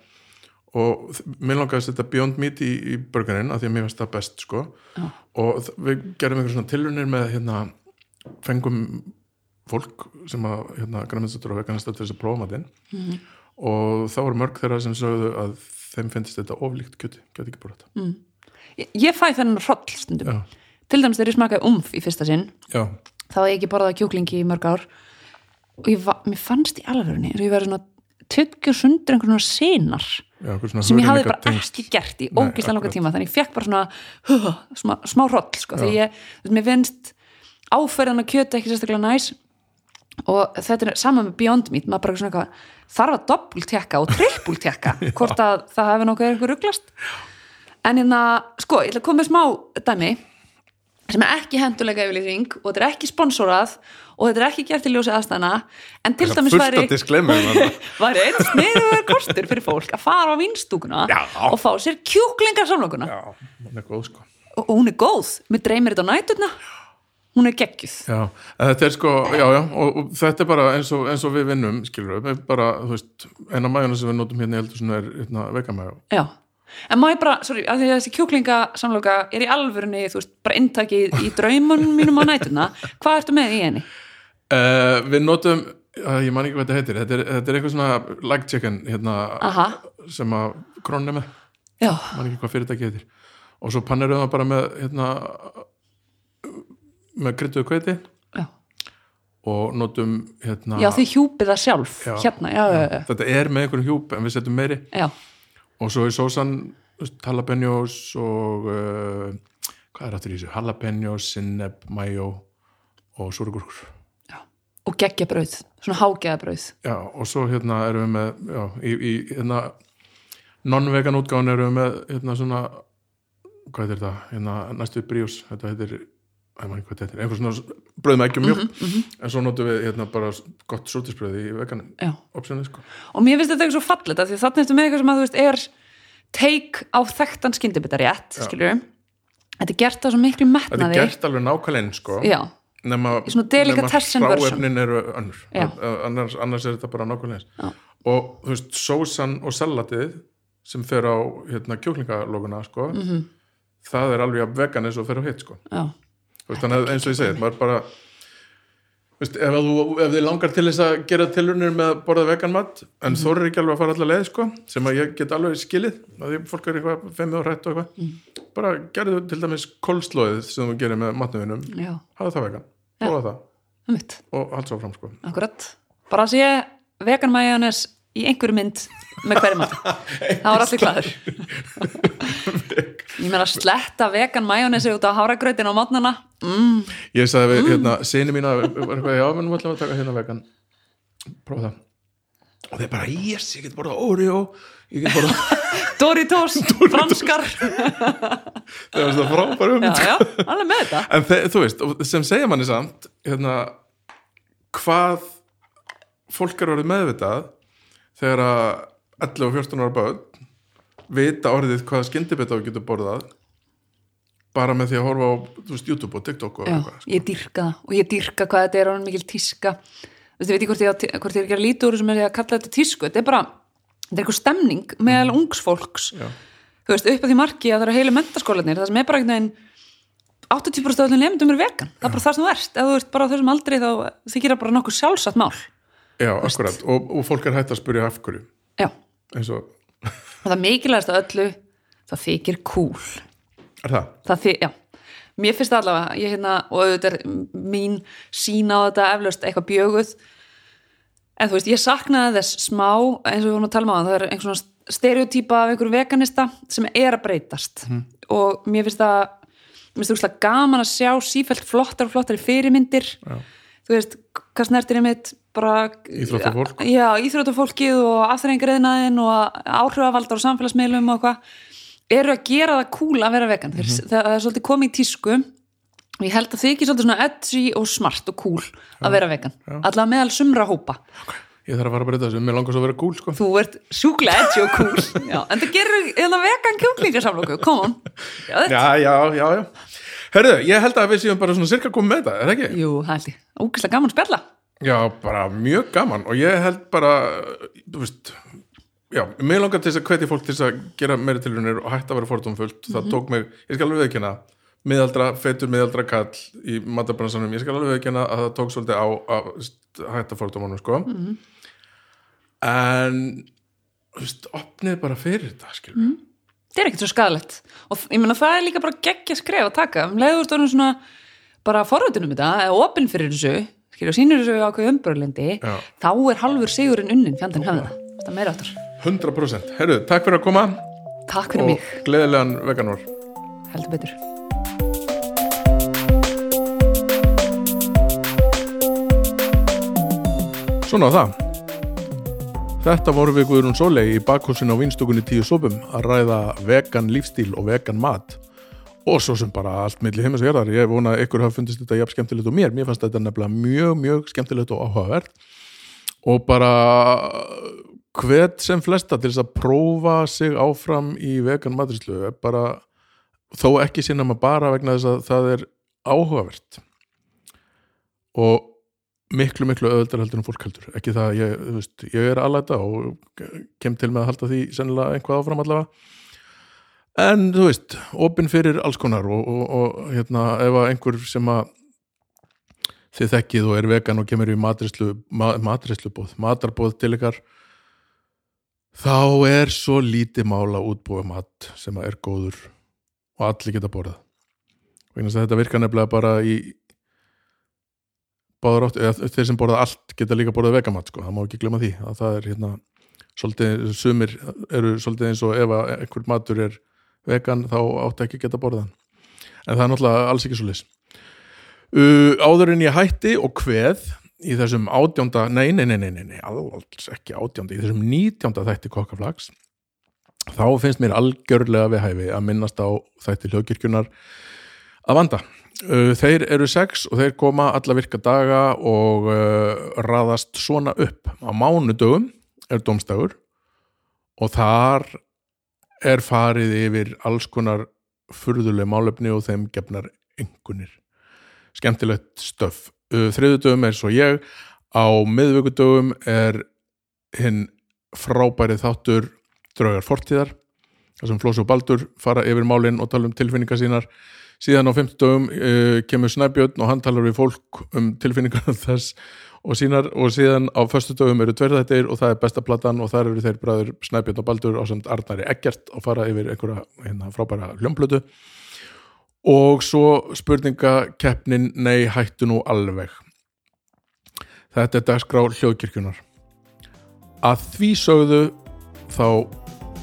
og mér langaði að setja Beyond Meat í, í burgerinn af því að mér finnst það best sko. Já. og við gerum einhver svona tilunir með hérna, fengum fólk sem að hérna, græmiðstötur og veganastöð til þess að prófa matinn. Mhm. og þá voru mörg þeirra sem sögðu að þeim finnst þetta oflíkt kjöti, geti ekki búið þetta ég, ég fæ þennan hroll stundum. Já, til dæmis þegar ég smakaði umf í fyrsta sinn já, þá hafði ég ekki borðað kjúklingi í mörg ár. Og ég va, mér fannst í alvegurinn eins og ég verið svona tökja sundur einhvern senar já, sem ég hafði bara tengsl. ekki gert í Nei, ógislega langa tíma. Þannig ég fekk bara svona huh, smá, smá hroll sko, því ég, mér finnst áferðan að kjöta ekki sérstaklega næs. Og þetta er sama með Beyond Meat maður bara svona eitthvað, þarf að doppultekka og trippultekka hvort að það hefur nokkuð eitthvað rugglast en hérna, sko, ég ætla að koma með smá dæmi sem er ekki hendulega yfirlýsing og þetta er ekki sponsorað og þetta er ekki gert í ljósi aðstæðana en til dæmis væri var einn sniður kostur fyrir fólk að fara á vinstúkuna Já. og fá sér er góð sko. Og, og hún er góð, mér dreymir þetta á næturna hún er geggjuð. Já, en þetta er sko, já, já, og, og þetta er bara eins og, eins og við vinnum, skilur við, bara, þú veist, eina mæjuna sem við notum hérna í eldur er hérna, vegamæjó. En má ég bara, sorry, að því að þessi kjúklingasamloka er í alvörunni, þú veist, bara inntakið í draumunum mínum á næturna hvað ertu með í henni? Uh, við notum, uh, ég man ekki hvað þetta heitir, þetta er, þetta er eitthvað svona leg chicken, hérna, Aha, sem að krónin er með, já, man ekki hvað fyrirtæki heitir. Og svo pannirum það bara með, hérna, með kryttuðu kveiti já, og notum, hérna, já þið hjúpið það sjálf Já. hérna, já, já, já, þetta er með einhverjum hjúp en við setjum meiri. já, og svo er sósan jalapenos og uh, hvað er aftur í þessu? Jalapenos, sinneb, mayo og súrugurkur og geggja brauð, svona hágeða brauð já, og svo hérna erum við með já, í, í hérna non-vegan útgáðan erum við með hérna svona hvað heitir þetta, hérna næstu bríus, þetta heitir ég man ekki hvað þetta heitir, einhver svona brauð með ekki mjölk en svo notum við hérna bara gott sútisbrauð í vegan já. Optionið sko. Og mér finnst þetta ekki svo fallet af því þannig ertu með eitthvað sem að þú veist er take á þekktan skyndibita rétt skilur þetta er gert á svo miklu þetta metnaði. er gert alveg nákvæmlega eins sko. Já, nema, nema hráefnin eru Já. annars, annars er þetta bara Já. og þú veist, sósan og salatið sem fer á hérna, kjúklingalóguna sko, Mhm. það er alveg að vegan eins og fer á hitt sko. já, þannig að eins og ég segið, maður bara veist, ef, þú, ef þið langar til þess að gera tilunir með að borða vegan mat en mm. þorir ekki alveg að fara allar leið sko, sem að ég get alveg skilið að því fólk er eitthvað femmið og hrætt og eitthvað. Mhm. bara gerðu til dæmis kólslóðið sem þú gerir með matnuðinum já, hafa það vegan, prófa það. Mitt og allt svo fram sko. Akkurat, bara að sé vegan majónes í einhverju mynd með hverju mat. Það var allir glæður ég meina sletta vegan majónesi út á háragrautin á mótnana mm, ég sagði við, hérna, sinni mína var eitthvað, já, menn ætlum að taka hérna vegan. Prófa það. Og þeir bara, yes, ég get borðað Oreo ég get borðað, Doritos, franskar. Það var svona frábæru já, já, alveg með þetta. En þe- þú veist, sem segja manni samt hérna, hvað fólk er orðið meðvitað þegar að 11 og 14 ára börn vita orðið hvað skyndibita þú getur borðað bara með því að horfa á þú veist, YouTube og TikTok og já, eitthvað sko. ég dýrka það og ég dyrka hvað þetta er orðin mikil tíska. Veist, ég veit ekki hvort ég, hvort ég er ekki að líta úr sem er að kalla þetta tísku, þetta er bara þetta er eitthvað stemning meðal ungs fólks. Já. þú veist, upp að því marki að það eru heilu mentaskólanir, það sem er bara einhvern veginn 80% af öllum nefndum eru vegan. Það er bara það sem þú ert, ef þú ert bara þessum aldrei þá þykir það bara nokkuð sjálfsagt mál. Já, akkurat, og, og fólk er hægt að spyrja af hverju. Já, eins og, og það mikilvægast af öllu það þykir cool. Er það? það því, já. Mér finnst það allavega, ég hérna og auðvitað er mín sín á þetta eflaust eitthvað bjöguð. En þú veist, ég saknaði þess smá eins og við vorum að tala um á það, það er einhvern svona stereotýpa af einhverjum veganista sem er að breytast. Og mér finnst það mér finnst það gaman að sjá sífælt flottar og flottar fyrirmyndir. Já. þú veist, hvað snertir einmitt bara Íþróttafólk. já, íþróttafólkið og afþreyingriðnaðin og áhrifavaldar og samfélagsmiðlum og hvað eru að gera það cool að vera vegan. Mm það, það er svolítið komið í tísku og ég held að þið ekki svolítið svona edgy og smart og cool að vera vegan. allavega meðal sumra hópa. Ég þarf að fara að breyta þessu, mér langar svo að vera cool sko. þú ert sjúklega edgy og cool. Já, en það gerur eða vegan kjúklingarsamlóku come on. Já, Já, já, já, já. Herðu, ég held að við séum bara svona cirka komið með þetta, er það ekki? jú, það held ég, ógæslega gaman spjalla Já, bara mjög gaman og ég held bara, þú veist já, mig langar til þess að hvetja fólk til þess að gera meiri tilhörunir og hætta að vera fordómfullt. Það tók mig, ég skal alveg veikina miðaldra, feitur miðaldra kall í matabransanum, ég skal alveg veikina að það tók svolítið á að þú veist, hætta fordómanum sko. En þú veist, opnið bara fyrir þetta skilur mm. þetta er ekkert svo skadalegt og ég meina það er líka bara geggja skref að taka. Um leiður stóðum svona bara forröðunum þetta, eða opinn fyrir þessu skilja, og sýnir þessu ákveð umbörlendi Já. þá er halvur sigurinn unnin fjandinn hefða þetta meira áttur 100% Herru, takk fyrir að koma. Takk fyrir og mig, gleðilegan veganor heldur betur. Svona á það. Þetta voru við Guðrún Sólei í bakhúsin á vinstokunni tíu sopum að ræða vegan lífstíl og vegan mat og svo sem bara allt milli heimis og hérðar. Ég vona að ykkur hafa fundist þetta jafn skemmtilegt og mér. Mér fannst þetta nefnilega mjög, mjög skemmtilegt og áhugavert og bara hvet sem flesta til þess að prófa sig áfram í vegan matrislu er bara þó ekki sinna maður bara vegna þess að það er áhugavert og miklu, miklu öðuldar heldur en fólk heldur ekki það, að ég, veist, ég er alveg þetta og kem til með að halda því sennilega einhvað áfram allavega en þú veist, opinn fyrir alls konar og, og, og hérna, ef að einhver sem að þið þekkið og er vegan og kemur í matrislu, ma, matrislubóð, matarbóð til ykkar þá er svo lítið mál að útbúa mat sem að er góður og allir geta borðað. Vegna þess að þetta virkar nefnilega bara í báður átt, eða þeir sem borða allt geta líka borðað vegamat, sko, það má ekki glemma því að það er hérna, svolítið sumir eru svolítið eins og ef einhver matur er vegan þá átt ekki að geta borðað hann. En það er náttúrulega alls ekki svo lis uh, áður en ég hætti og kveð í þessum átjónda, nei, nei, nei, nei, nei, alls ekki átjónda, í þessum nítjónda þætti kokkaflags þá finnst mér algjörlega við hæfi að minnast á þætti hljóðkirkjunar að vanda. Uh, þeir eru sex og þeir koma alla virka daga og uh, raðast svona upp. Á mánudögum er domstagur og þar er farið yfir alls konar furðuleg málefni og þeim gefnar engunir skemmtilegt stöf. Uh, þriðudögum er svo ég á miðvíkudögum er hinn frábærið þáttur draugar fortíðar þar sem Flósi og Baldur fara yfir málin og tala um tilfinningar sínar. Síðan á 50 dögum uh, kemur Snæbjörn og hann talar við fólk um tilfinningar þess og sínar og síðan á föstu dögum eru tverðættir og það er besta platan og þar eru þeir bræður Snæbjörn og Baldur á samt Arnari Eggert og fara yfir einhverja hérna, frábæra hljómblötu og svo spurningakeppnin nei hættu nú alveg. Þetta er dagskrá hljóðkirkjunar að því sögðu þá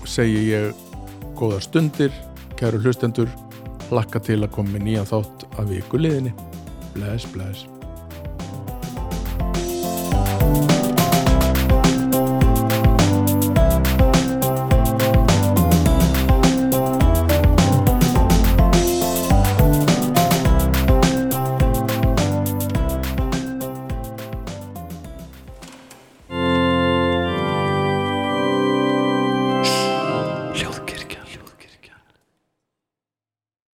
segi ég góða stundir kæru hlustendur lakka til að koma með nýjan þátt af viku liðinni. Bless bless